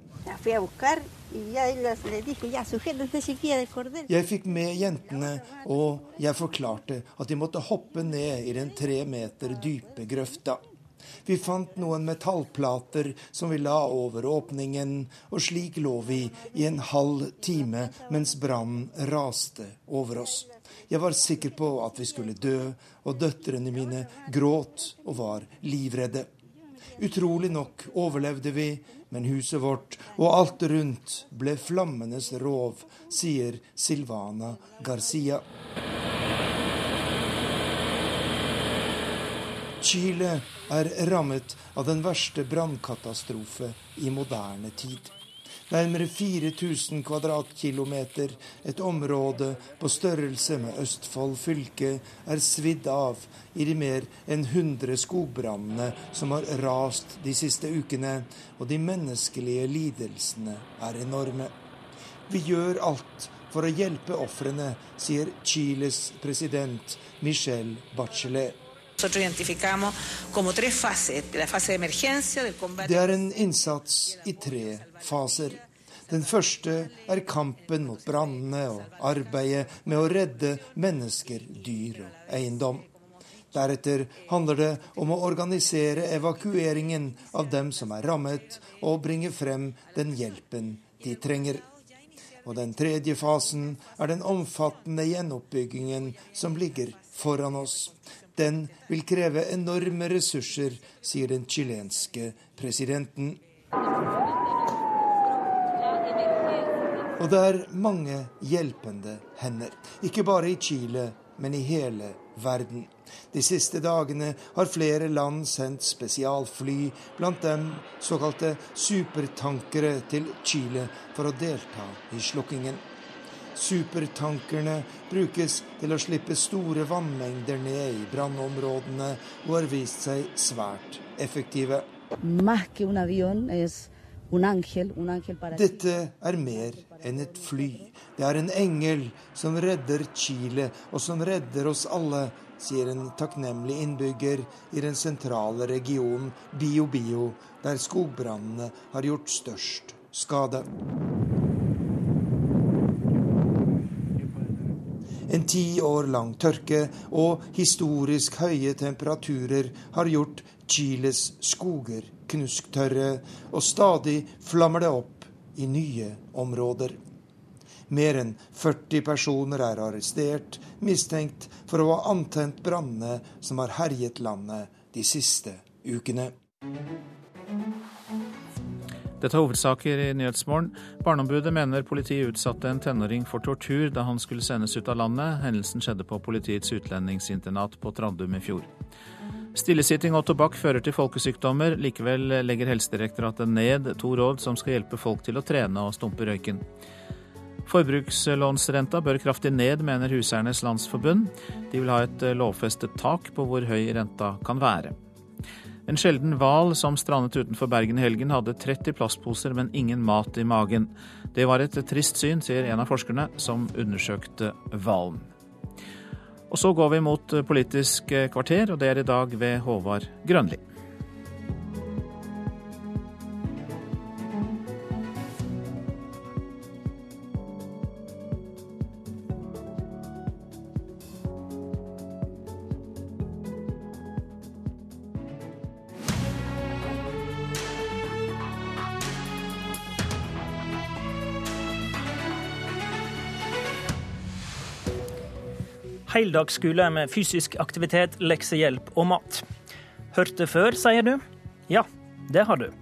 Jeg fikk med jentene, og jeg forklarte at de måtte hoppe ned i den tre meter dype grøfta. Vi fant noen metallplater som vi la over åpningen, og slik lå vi i en halv time mens brannen raste over oss. Jeg var sikker på at vi skulle dø, og døtrene mine gråt og var livredde. Utrolig nok overlevde vi, men huset vårt og alt rundt ble flammenes rov, sier Silvana Garcia. Chile er rammet av den verste brannkatastrofe i moderne tid. Nærmere 4000 kvadratkilometer, et område på størrelse med Østfold fylke, er svidd av i de mer enn 100 skogbrannene som har rast de siste ukene, og de menneskelige lidelsene er enorme. Vi gjør alt for å hjelpe ofrene, sier Chiles president Michel Bachelet. Det er en innsats i tre faser. Den første er kampen mot brannene og arbeidet med å redde mennesker, dyr og eiendom. Deretter handler det om å organisere evakueringen av dem som er rammet, og bringe frem den hjelpen de trenger. Og den tredje fasen er den omfattende gjenoppbyggingen som ligger foran oss. Den vil kreve enorme ressurser, sier den chilenske presidenten. Og det er mange hjelpende hender. Ikke bare i Chile, men i hele verden. De siste dagene har flere land sendt spesialfly, blant dem såkalte supertankere, til Chile for å delta i slukkingen. Supertankerne brukes til å slippe store vannmengder ned i brannområdene og har vist seg svært effektive. Dette er mer enn et fly. Det er en engel som redder Chile, og som redder oss alle, sier en takknemlig innbygger i den sentrale regionen Bio-Bio, der skogbrannene har gjort størst skade. En ti år lang tørke og historisk høye temperaturer har gjort Chiles skoger knusktørre, og stadig flammer det opp i nye områder. Mer enn 40 personer er arrestert, mistenkt for å ha antent brannene som har herjet landet de siste ukene. Dette er hovedsaker i Nyhetsmorgen. Barneombudet mener politiet utsatte en tenåring for tortur da han skulle sendes ut av landet. Hendelsen skjedde på politiets utlendingsinternat på Trandum i fjor. Stillesitting og tobakk fører til folkesykdommer. Likevel legger Helsedirektoratet ned to råd som skal hjelpe folk til å trene og stumpe røyken. Forbrukslånsrenta bør kraftig ned, mener Huseiernes Landsforbund. De vil ha et lovfestet tak på hvor høy renta kan være. En sjelden hval som strandet utenfor Bergen i helgen, hadde 30 plastposer, men ingen mat i magen. Det var et trist syn, sier en av forskerne som undersøkte hvalen. Og så går vi mot Politisk kvarter, og det er i dag ved Håvard Grønli. Heldagsskole med fysisk aktivitet, leksehjelp og mat. Hørt det før, sier du? Ja, det har du.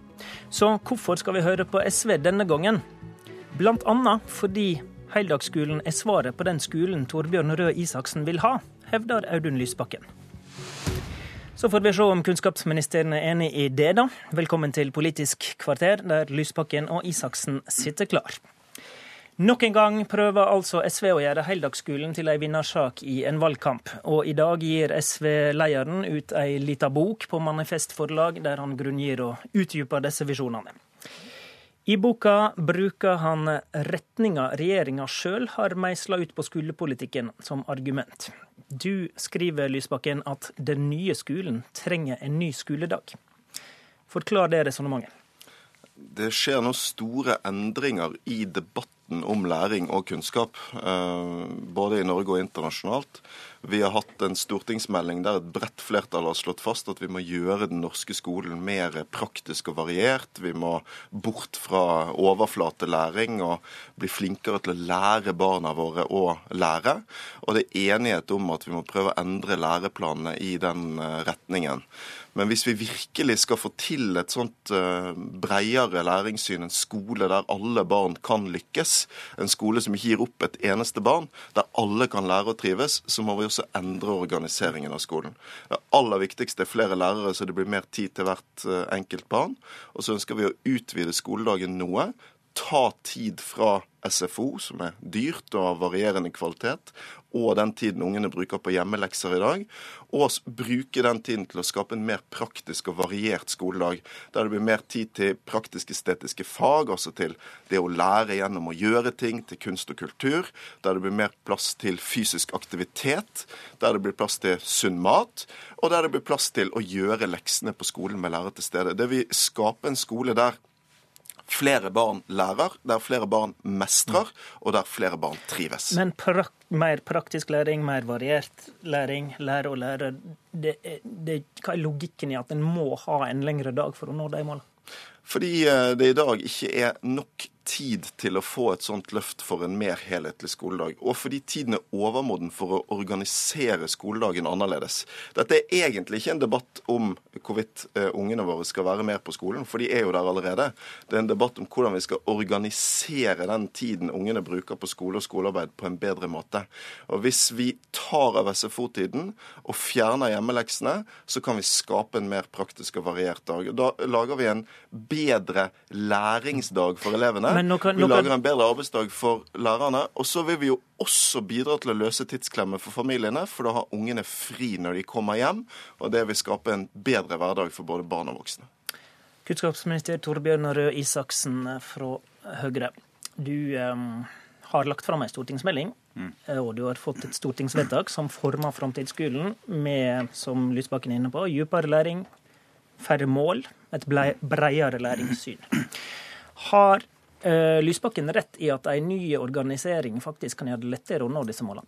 Så hvorfor skal vi høre på SV denne gangen? Blant annet fordi heldagsskolen er svaret på den skolen Torbjørn Røe Isaksen vil ha, hevder Audun Lysbakken. Så får vi se om kunnskapsministeren er enig i det, da. Velkommen til Politisk kvarter, der Lysbakken og Isaksen sitter klar. Nok en gang prøver altså SV å gjøre heldagsskolen til ei vinnersak i en valgkamp. Og i dag gir SV-lederen ut ei lita bok på Manifestforlag, der han grunngir og utdyper disse visjonene. I boka bruker han retninga regjeringa sjøl har meisla ut på skolepolitikken som argument. Du skriver, Lysbakken, at den nye skolen trenger en ny skoledag. Forklar det resonnementet. Det skjer nå store endringer i debatten debatten om læring og kunnskap, eh, både i Norge og internasjonalt. Vi har hatt en stortingsmelding der et bredt flertall har slått fast at vi må gjøre den norske skolen mer praktisk og variert. Vi må bort fra overflatelæring og bli flinkere til å lære barna våre å lære. Og det er enighet om at vi må prøve å endre læreplanene i den eh, retningen. Men hvis vi virkelig skal få til et sånt breiere bredere læringssyn, en skole der alle barn kan lykkes, en skole som ikke gir opp et eneste barn, der alle kan lære å trives, så må vi også endre organiseringen av skolen. Det aller viktigste er flere lærere, så det blir mer tid til hvert uh, enkelt barn. Og så ønsker vi å utvide skoledagen noe, ta tid fra SFO, som er dyrt og av varierende kvalitet, og den tiden ungene bruker på hjemmelekser i dag, og bruke den tiden til å skape en mer praktisk og variert skoledag, der det blir mer tid til praktisk-estetiske fag, altså til det å lære gjennom å gjøre ting, til kunst og kultur, der det blir mer plass til fysisk aktivitet, der det blir plass til sunn mat, og der det blir plass til å gjøre leksene på skolen med lærere til stede. Det vil skape en skole der flere barn lærer, der flere barn mestrer, og der flere barn trives. Men prak mer praktisk læring, mer variert læring, lære og lære, det, det, hva er logikken i at en må ha en lengre dag for å nå de målene? Fordi eh, det i dag ikke er nok tid til å få et sånt løft for en mer helhetlig skoledag. Og fordi tiden er overmoden for å organisere skoledagen annerledes. Dette er egentlig ikke en debatt om hvorvidt uh, ungene våre skal være mer på skolen, for de er jo der allerede. Det er en debatt om hvordan vi skal organisere den tiden ungene bruker på skole og skolearbeid på en bedre måte. Og hvis vi tar av SFO-tiden og fjerner hjemmeleksene, så kan vi skape en mer praktisk og variert dag. Da lager vi en bedre læringsdag for elevene kan, vi lager en bedre arbeidsdag for lærerne. Og så vil vi jo også bidra til å løse tidsklemmer for familiene, for da har ungene fri når de kommer hjem. Og det vil skape en bedre hverdag for både barn og voksne. Kunnskapsminister Torbjørn Røe Isaksen fra Høyre. Du eh, har lagt fram en stortingsmelding, mm. Eh, og du har fått et stortingsvedtak som former framtidsskolen med, som Lysbakken er inne på, dypere læring, færre mål, et breiere læringssyn. Har Lysbakken rett i at en ny organisering faktisk kan gjøre det lettere å nå disse målene?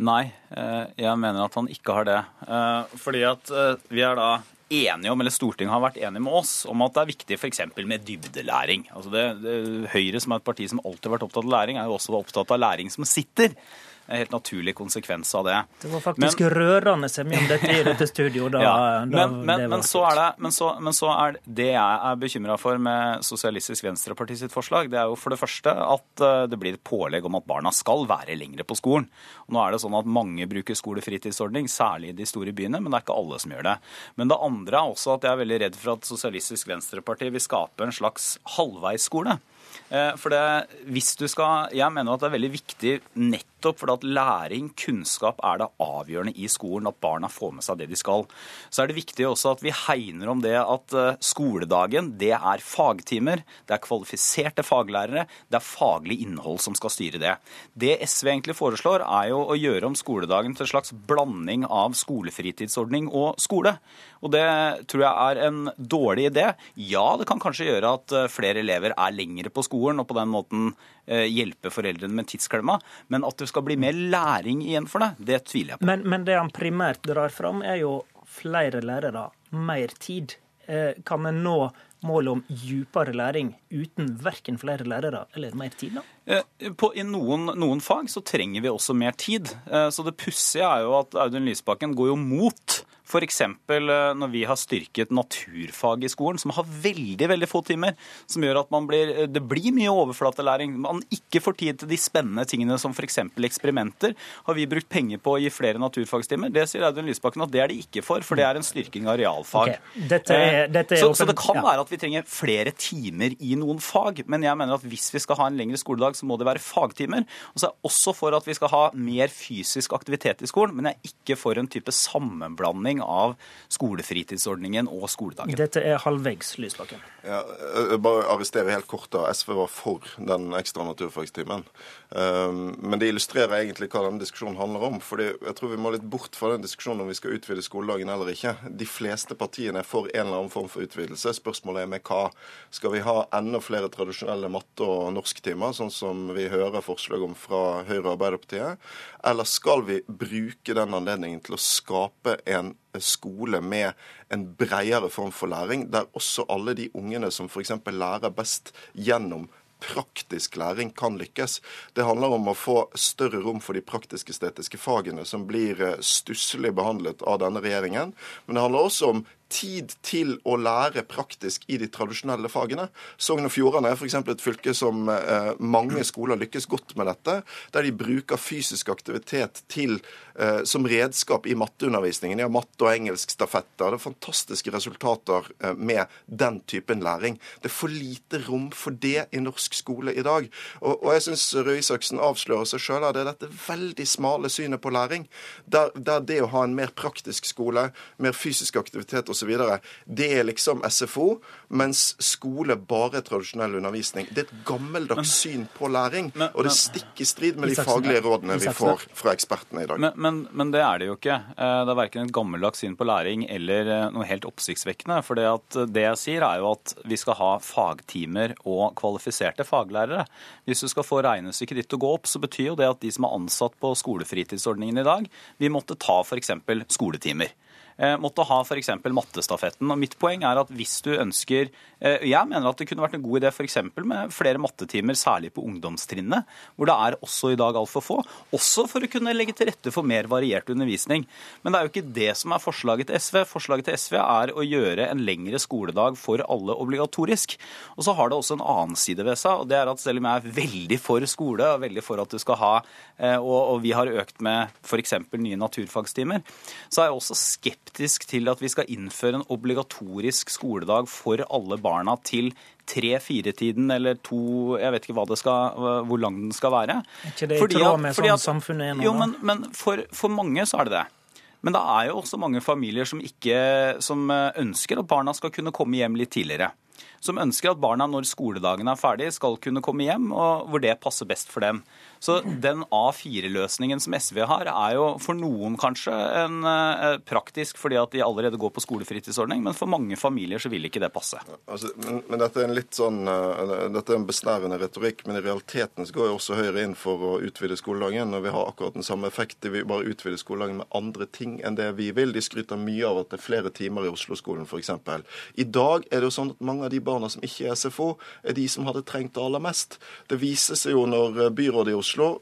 Nei, eh, jeg mener at han ikke har det. Eh, fordi at eh, vi er da enige om, eller Stortinget har vært enige med oss om at det er viktig f.eks. med dybdelæring. Altså det, det, Høyre, som er et parti som alltid har vært opptatt av læring, er jo også opptatt av læring som sitter en helt naturlig konsekvens av det. Det var faktisk men, rørende semje om dette i dette studioet. Da, ja, men, men, men, så er det, men, så, men så er det jeg er bekymra for med Sosialistisk Venstreparti sitt forslag, det er jo for det første at eh, det blir et pålegg om at barna skal være lengre på skolen. Og nå er det sånn at mange bruker skolefritidsordning, særlig i de store byene, men det er ikke alle som gjør det. Men det andre er også at jeg er veldig redd for at Sosialistisk Venstreparti vil skape en slags halvveisskole. Eh, for det, hvis du skal, Jeg mener at det er veldig viktig nettopp fordi at læring, kunnskap, er det avgjørende i skolen. At barna får med seg det de skal. Så er det viktig også at vi hegner om det at eh, skoledagen, det er fagtimer. Det er kvalifiserte faglærere. Det er faglig innhold som skal styre det. Det SV egentlig foreslår, er jo å gjøre om skoledagen til en slags blanding av skolefritidsordning og skole. Og det tror jeg er en dårlig idé. Ja, det kan kanskje gjøre at eh, flere elever er lengre på skolen og på den måten eh, hjelpe foreldrene med tidsklemma, men at det skal bli mer læring igjen for det, det tviler jeg på. Men, men det han primært drar fram, er jo flere lærere, mer tid. Eh, kan en nå målet om djupere læring uten verken flere lærere eller mer tid? da? På, I noen, noen, fag så trenger vi også mer tid. Så det pussige er jo at Audun Lysbakken går jo mot F.eks. Eh, når vi har styrket naturfag i skolen, som har veldig veldig få timer, som gjør at blir, eh, det blir mye overflatelæring. Man ikke får tid til de spennende tingene som f.eks. eksperimenter. Har vi brukt penger på å gi flere naturfagstimer? Det sier Audun Lysbakken at det er de ikke for, for det er en styrking av realfag. Okay. Dette er, dette er så, så, det kan ja. være at vi trenger flere timer i noen fag, men jeg mener at hvis vi skal ha en lengre skoledag, så må det være fagtimer. Og så er jeg også for at vi skal ha mer fysisk aktivitet i skolen, men jeg er ikke for en type sammenblanding utvikling av skolefritidsordningen og skoledagen. Dette er halvveis, Lysbakken. Ja, jeg bare arrestere helt kort da. SV var for den ekstra naturfagstimen. Um, men det illustrerer egentlig hva denne diskusjonen handler om. fordi jeg tror vi må litt bort fra den diskusjonen om vi skal utvide skoledagen eller ikke. De fleste partiene er for en eller annen form for utvidelse. Spørsmålet er med hva. Skal vi ha enda flere tradisjonelle matte- og norsktimer, sånn som vi hører forslag om fra Høyre og Arbeiderpartiet? Eller skal vi bruke den anledningen til å skape en skole med en bredere form for læring, der også alle de ungene som f.eks. lærer best gjennom praktisk læring kan lykkes. Det handler om å få større rom for de praktisk-estetiske fagene, som blir eh, stusslig behandlet av denne regjeringen. Men det handler også om tid til å lære praktisk i de tradisjonelle fagene. Sogn og Fjordane er f.eks. et fylke som eh, mange skoler lykkes godt med dette, der de bruker fysisk aktivitet til, eh, som redskap i matteundervisningen. De har matte- og engelskstafetter. Det er fantastiske resultater eh, med den typen læring. Det er for lite rom for det i norsk skole i dag. Og, og jeg syns Røe Isaksen avslører seg sjøl av det dette veldig smale synet på læring, der, der det å ha en mer praktisk skole, mer fysisk aktivitet osv osv. Det er liksom SFO, mens skole bare er tradisjonell undervisning. Det er et gammeldags syn på læring, men, og det stikker i strid med de faglige rådene vi får fra ekspertene i dag. Men, men, men, det er det jo ikke. Eh, det er verken et gammeldags syn på læring eller eh, noe helt oppsiktsvekkende. For det, det jeg sier, er jo at vi skal ha fagtimer og kvalifiserte faglærere. Hvis du skal få regnestykket ditt til å gå opp, så betyr jo det at de som er ansatt på skolefritidsordningen i dag, vi måtte ta f.eks. skoletimer. Eh, måtte ha f.eks. mattestafetten. Og Mitt poeng er at hvis du ønsker eh, Jeg mener at det kunne vært en god idé f.eks. med flere mattetimer, særlig på ungdomstrinnet, hvor det er også i dag altfor få. Også for å kunne legge til rette for mer variert undervisning. Men det er jo ikke det som er forslaget til SV. Forslaget til SV er å gjøre en lengre skoledag for alle obligatorisk. Og så har det også en annen side ved seg, og det er at selv om jeg er veldig for skole, og veldig for at du skal ha, eh, og, vi har økt med f.eks. nye naturfagstimer, så er jeg også skeptisk skeptisk til at vi skal innføre en obligatorisk skoledag for alle barna til tre-fire-tiden eller to Jeg vet ikke skal, hvor lang den skal være. Er ikke det i tråd med sånn samfunnet er nå? Jo, men, men for, for mange så er det det. Men det er jo også mange familier som, ikke, som ønsker at barna skal kunne komme hjem litt tidligere som ønsker at barna når skoledagen er ferdig, skal kunne komme hjem, og hvor det passer best for dem. Så den A4-løsningen som SV har, er jo for noen kanskje en eh, praktisk fordi at de allerede går på skolefritidsordning, men for mange familier så vil ikke det passe. Altså, men, men, dette er en litt sånn, uh, dette er en besnærende retorikk, men i realiteten så går jo også Høyre inn for å utvide skoledagen. og Vi har akkurat den samme effekt. De vil bare utvide skoledagen med andre ting enn det vi vil. De skryter mye av at det er flere timer i Oslo-skolen f.eks. I dag er det jo sånn at mange av de barna som ikke er SFO, er de som hadde trengt det aller mest. Det viser seg jo når byrådet i Oslo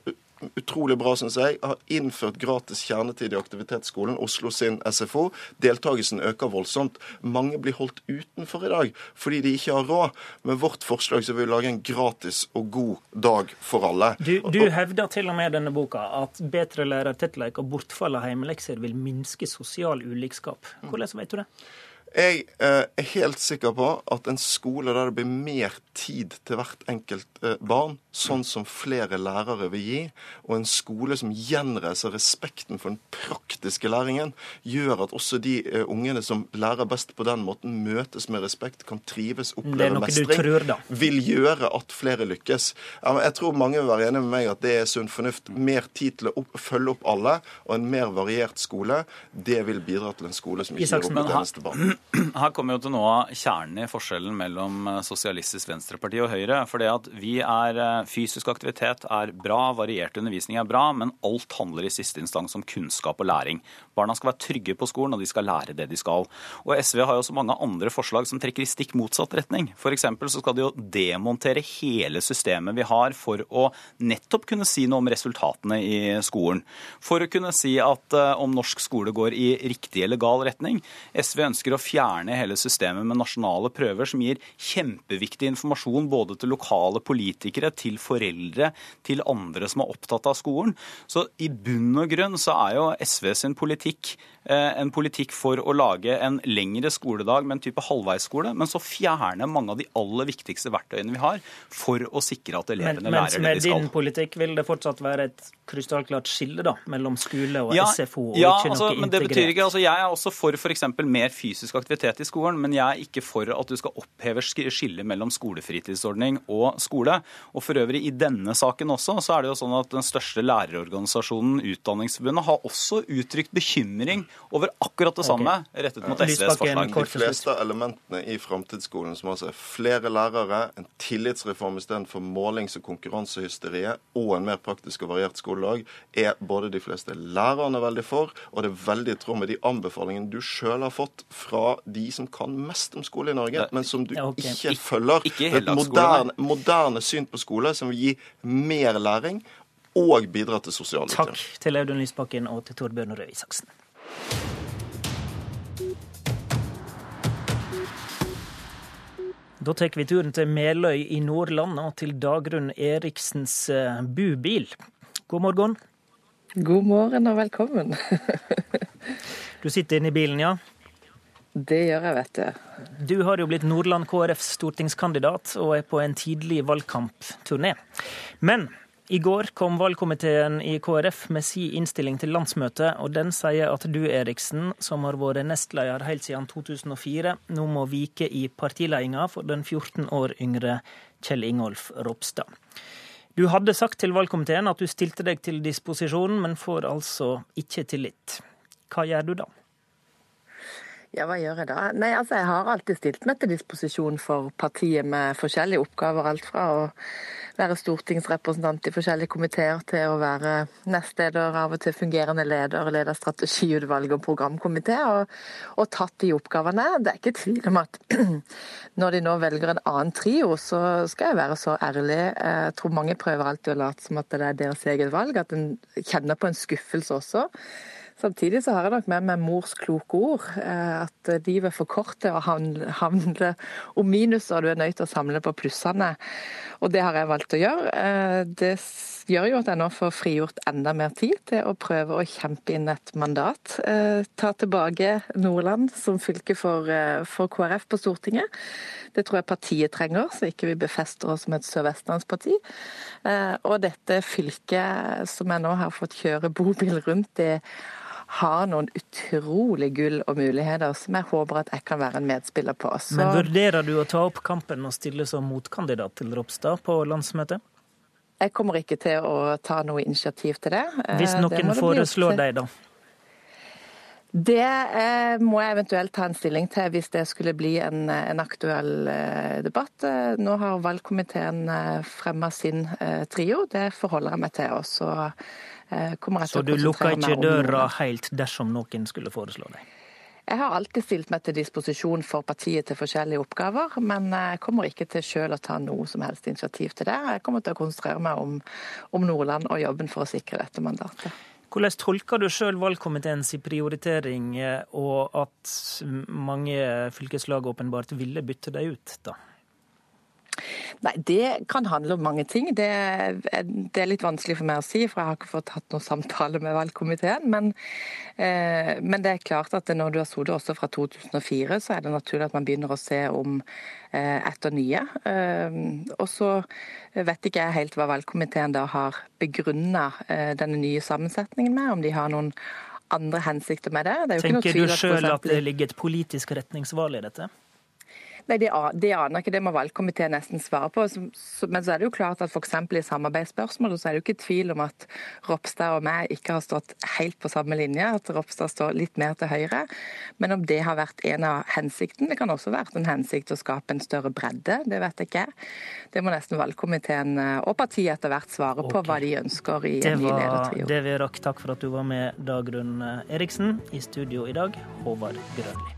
utrolig bra, syns jeg, har innført gratis kjernetid i aktivitetsskolen, Oslo sin SFO. Deltakelsen øker voldsomt. Mange blir holdt utenfor i dag fordi de ikke har råd. Med vårt forslag så vil vi lage en gratis og god dag for alle. Du, du hevder til og med i denne boka at bedre lærertettleik og bortfall av hjemmelekser vil minske sosial ulikskap. Hvordan vet du det? Jeg eh, er helt sikker på at en skole der det blir mer tid til hvert enkelt eh, barn, sånn som flere lærere vil gi, og en skole som gjenreiser respekten for den praktiske læringen, gjør at også de eh, ungene som lærer best på den måten, møtes med respekt, kan trives, oppleve mestring, tror, vil gjøre at flere lykkes. Jeg tror mange vil være enig med meg at det er sunn fornuft. Mer tid til å opp, følge opp alle, og en mer variert skole, det vil bidra til en skole som ikke gir opp et eneste barn. Her kommer jo til noe av kjernen i forskjellen mellom eh, Sosialistisk Venstreparti og Høyre. For det at vi er eh, Fysisk aktivitet er bra, variert undervisning er bra, men alt handler i siste instans om kunnskap og læring. Barna skal være trygge på skolen, og de skal lære det de skal. Og SV har jo også mange andre forslag som trekker i stikk motsatt retning. F.eks. så skal de jo demontere hele systemet vi har for å nettopp kunne si noe om resultatene i skolen. For å kunne si at uh, om norsk skole går i riktig eller gal retning. SV ønsker å fjerne hele systemet med nasjonale prøver, som gir kjempeviktig informasjon både til lokale politikere, til foreldre, til andre som er opptatt av skolen. Så i bunn og grunn så er jo SV sin politikk en politikk for å lage en lengre skoledag med en type halvveisskole, men så fjerne mange av de aller viktigste verktøyene vi har for å sikre at elevene men, lærer det de skal. Men med din politikk vil det fortsatt være et krystallklart skille da, mellom skole og ja, SFO, og ja, ikke altså, noe men det betyr ikke, altså, Jeg er også for f.eks. mer fysisk aktivitet i skolen, men jeg er ikke for at du skal oppheve skillet mellom skolefritidsordning og skole. Og for øvrig, i denne saken også, så er det jo sånn at den største lærerorganisasjonen, Utdanningsforbundet, har også uttrykt bekymring over akkurat det samme okay. rettet mot SVs forslag. De fleste elementene i framtidsskolen, som altså er flere lærere, en tillitsreform istedenfor målings- og konkurransehysteriet, og en mer praktisk og variert skoledag, er både de fleste lærerne veldig for, og det er veldig i tråd med de anbefalingene du sjøl har fått fra de som kan mest om skole i Norge, men som du ja, okay. ikke følger. Ikke et moderne, moderne syn på skole som vil gi mer læring og bidra til sosial utjevning. Takk til Audun Lysbakken og til Torbjørn Røe Isaksen. Da tar vi turen til Meløy i Nordland og til Dagrun Eriksens eh, bubil. God morgen. God morgen og velkommen. du sitter inne i bilen, ja? Det gjør jeg, vet du. Du har jo blitt Nordland KrFs stortingskandidat og er på en tidlig valgkampturné. Men i går kom valgkomiteen i KrF med si innstilling til landsmøtet, og den sier at du, Eriksen, som har vært nestleder helt siden 2004, nå må vike i partiledelsen for den 14 år yngre Kjell Ingolf Ropstad. Du hadde sagt til valgkomiteen at du stilte deg til disposisjon, men får altså ikke tillit. Hva gjør du da? Ja, hva gjør jeg da? Nei, altså Jeg har alltid stilt meg til disposisjon for partiet med forskjellige oppgaver. Alt fra å være stortingsrepresentant i forskjellige komiteer til å være nestleder, av og til fungerende leder, leder strategiutvalg og programkomité, og, og, tatt de oppgavene. Det er ikke tvil om at når de nå velger en annen trio, så skal jeg være så ærlig. Jeg tror mange prøver alltid å late som at det er deres eget valg, at en kjenner på en skuffelse også. Samtidig så har jeg nok med meg mors kloke ord. Eh, at livet er for kort til å handle om minuser, du er nødt til å samle på plussene. Og det har jeg valgt å gjøre. Eh, det gjør jo at jeg nå får frigjort enda mer tid til å prøve å kjempe inn et mandat. Eh, ta tilbake Nordland som fylke for, for KrF på Stortinget. Det tror jeg partiet trenger, så ikke vi befester oss som et sørvestlandsparti. Og dette fylket som jeg nå har fått kjøre bobil rundt i har noen utrolig gull og muligheter som jeg håper at jeg kan være en medspiller på. Så... Men Vurderer du å ta opp kampen og stille som motkandidat til Ropstad på landsmøtet? Jeg kommer ikke til å ta noe initiativ til det. Hvis noen noen foreslår deg, da? Det eh, må jeg eventuelt ta en stilling til hvis det skulle bli en, en aktuell eh, debatt. Eh, nå har valgkomiteen eh, fremma sin eh, trio, det forholder jeg meg til. Og så Eh, Så du lukker ikke døra helt dersom noen skulle foreslå deg? Jeg har alltid stilt meg til disposisjon for partiet til forskjellige oppgaver, men jeg kommer ikke til selv å ta noe som helst initiativ til det. Jeg kommer til å konsentrere meg om, om Nordland og jobben for å sikre dette mandatet. Hvordan tolker du sjøl valgkomiteens prioritering, eh, og at mange fylkeslag åpenbart ville bytte deg ut, da? Nei, Det kan handle om mange ting. Det er, det er, litt vanskelig for meg å si, for jeg har ikke fått hatt noen samtale med valgkomiteen. Men, eh, men det er klart at når du har sittet også fra 2004, så er det naturlig at man begynner å se om eh, etter nye. Eh, og så vet ikke jeg helt hva valgkomiteen da har begrunna eh, denne nye sammensetningen med, om de har noen andre hensikter med det. det Tenker du sjøl at det ligger et politisk retningsvalg i dette? Nei, det, det aner ikke, det må valgkomiteen nesten svare på. Men så er det jo klart at f.eks. i samarbeidsspørsmål så er det jo ikke tvil om at Ropstad og meg ikke har stått helt på samme linje, at Ropstad står litt mer til høyre. Men om det har vært en av hensiktene, det kan også vært en hensikt å skape en større bredde, det vet jeg ikke. Det må nesten valgkomiteen eh, og partiet etter hvert svare på hva de ønsker i en ny ledertrio. Det vi rakk. Takk for at du var med, Dagrun Eriksen. I studio i dag, Håvard Grønli.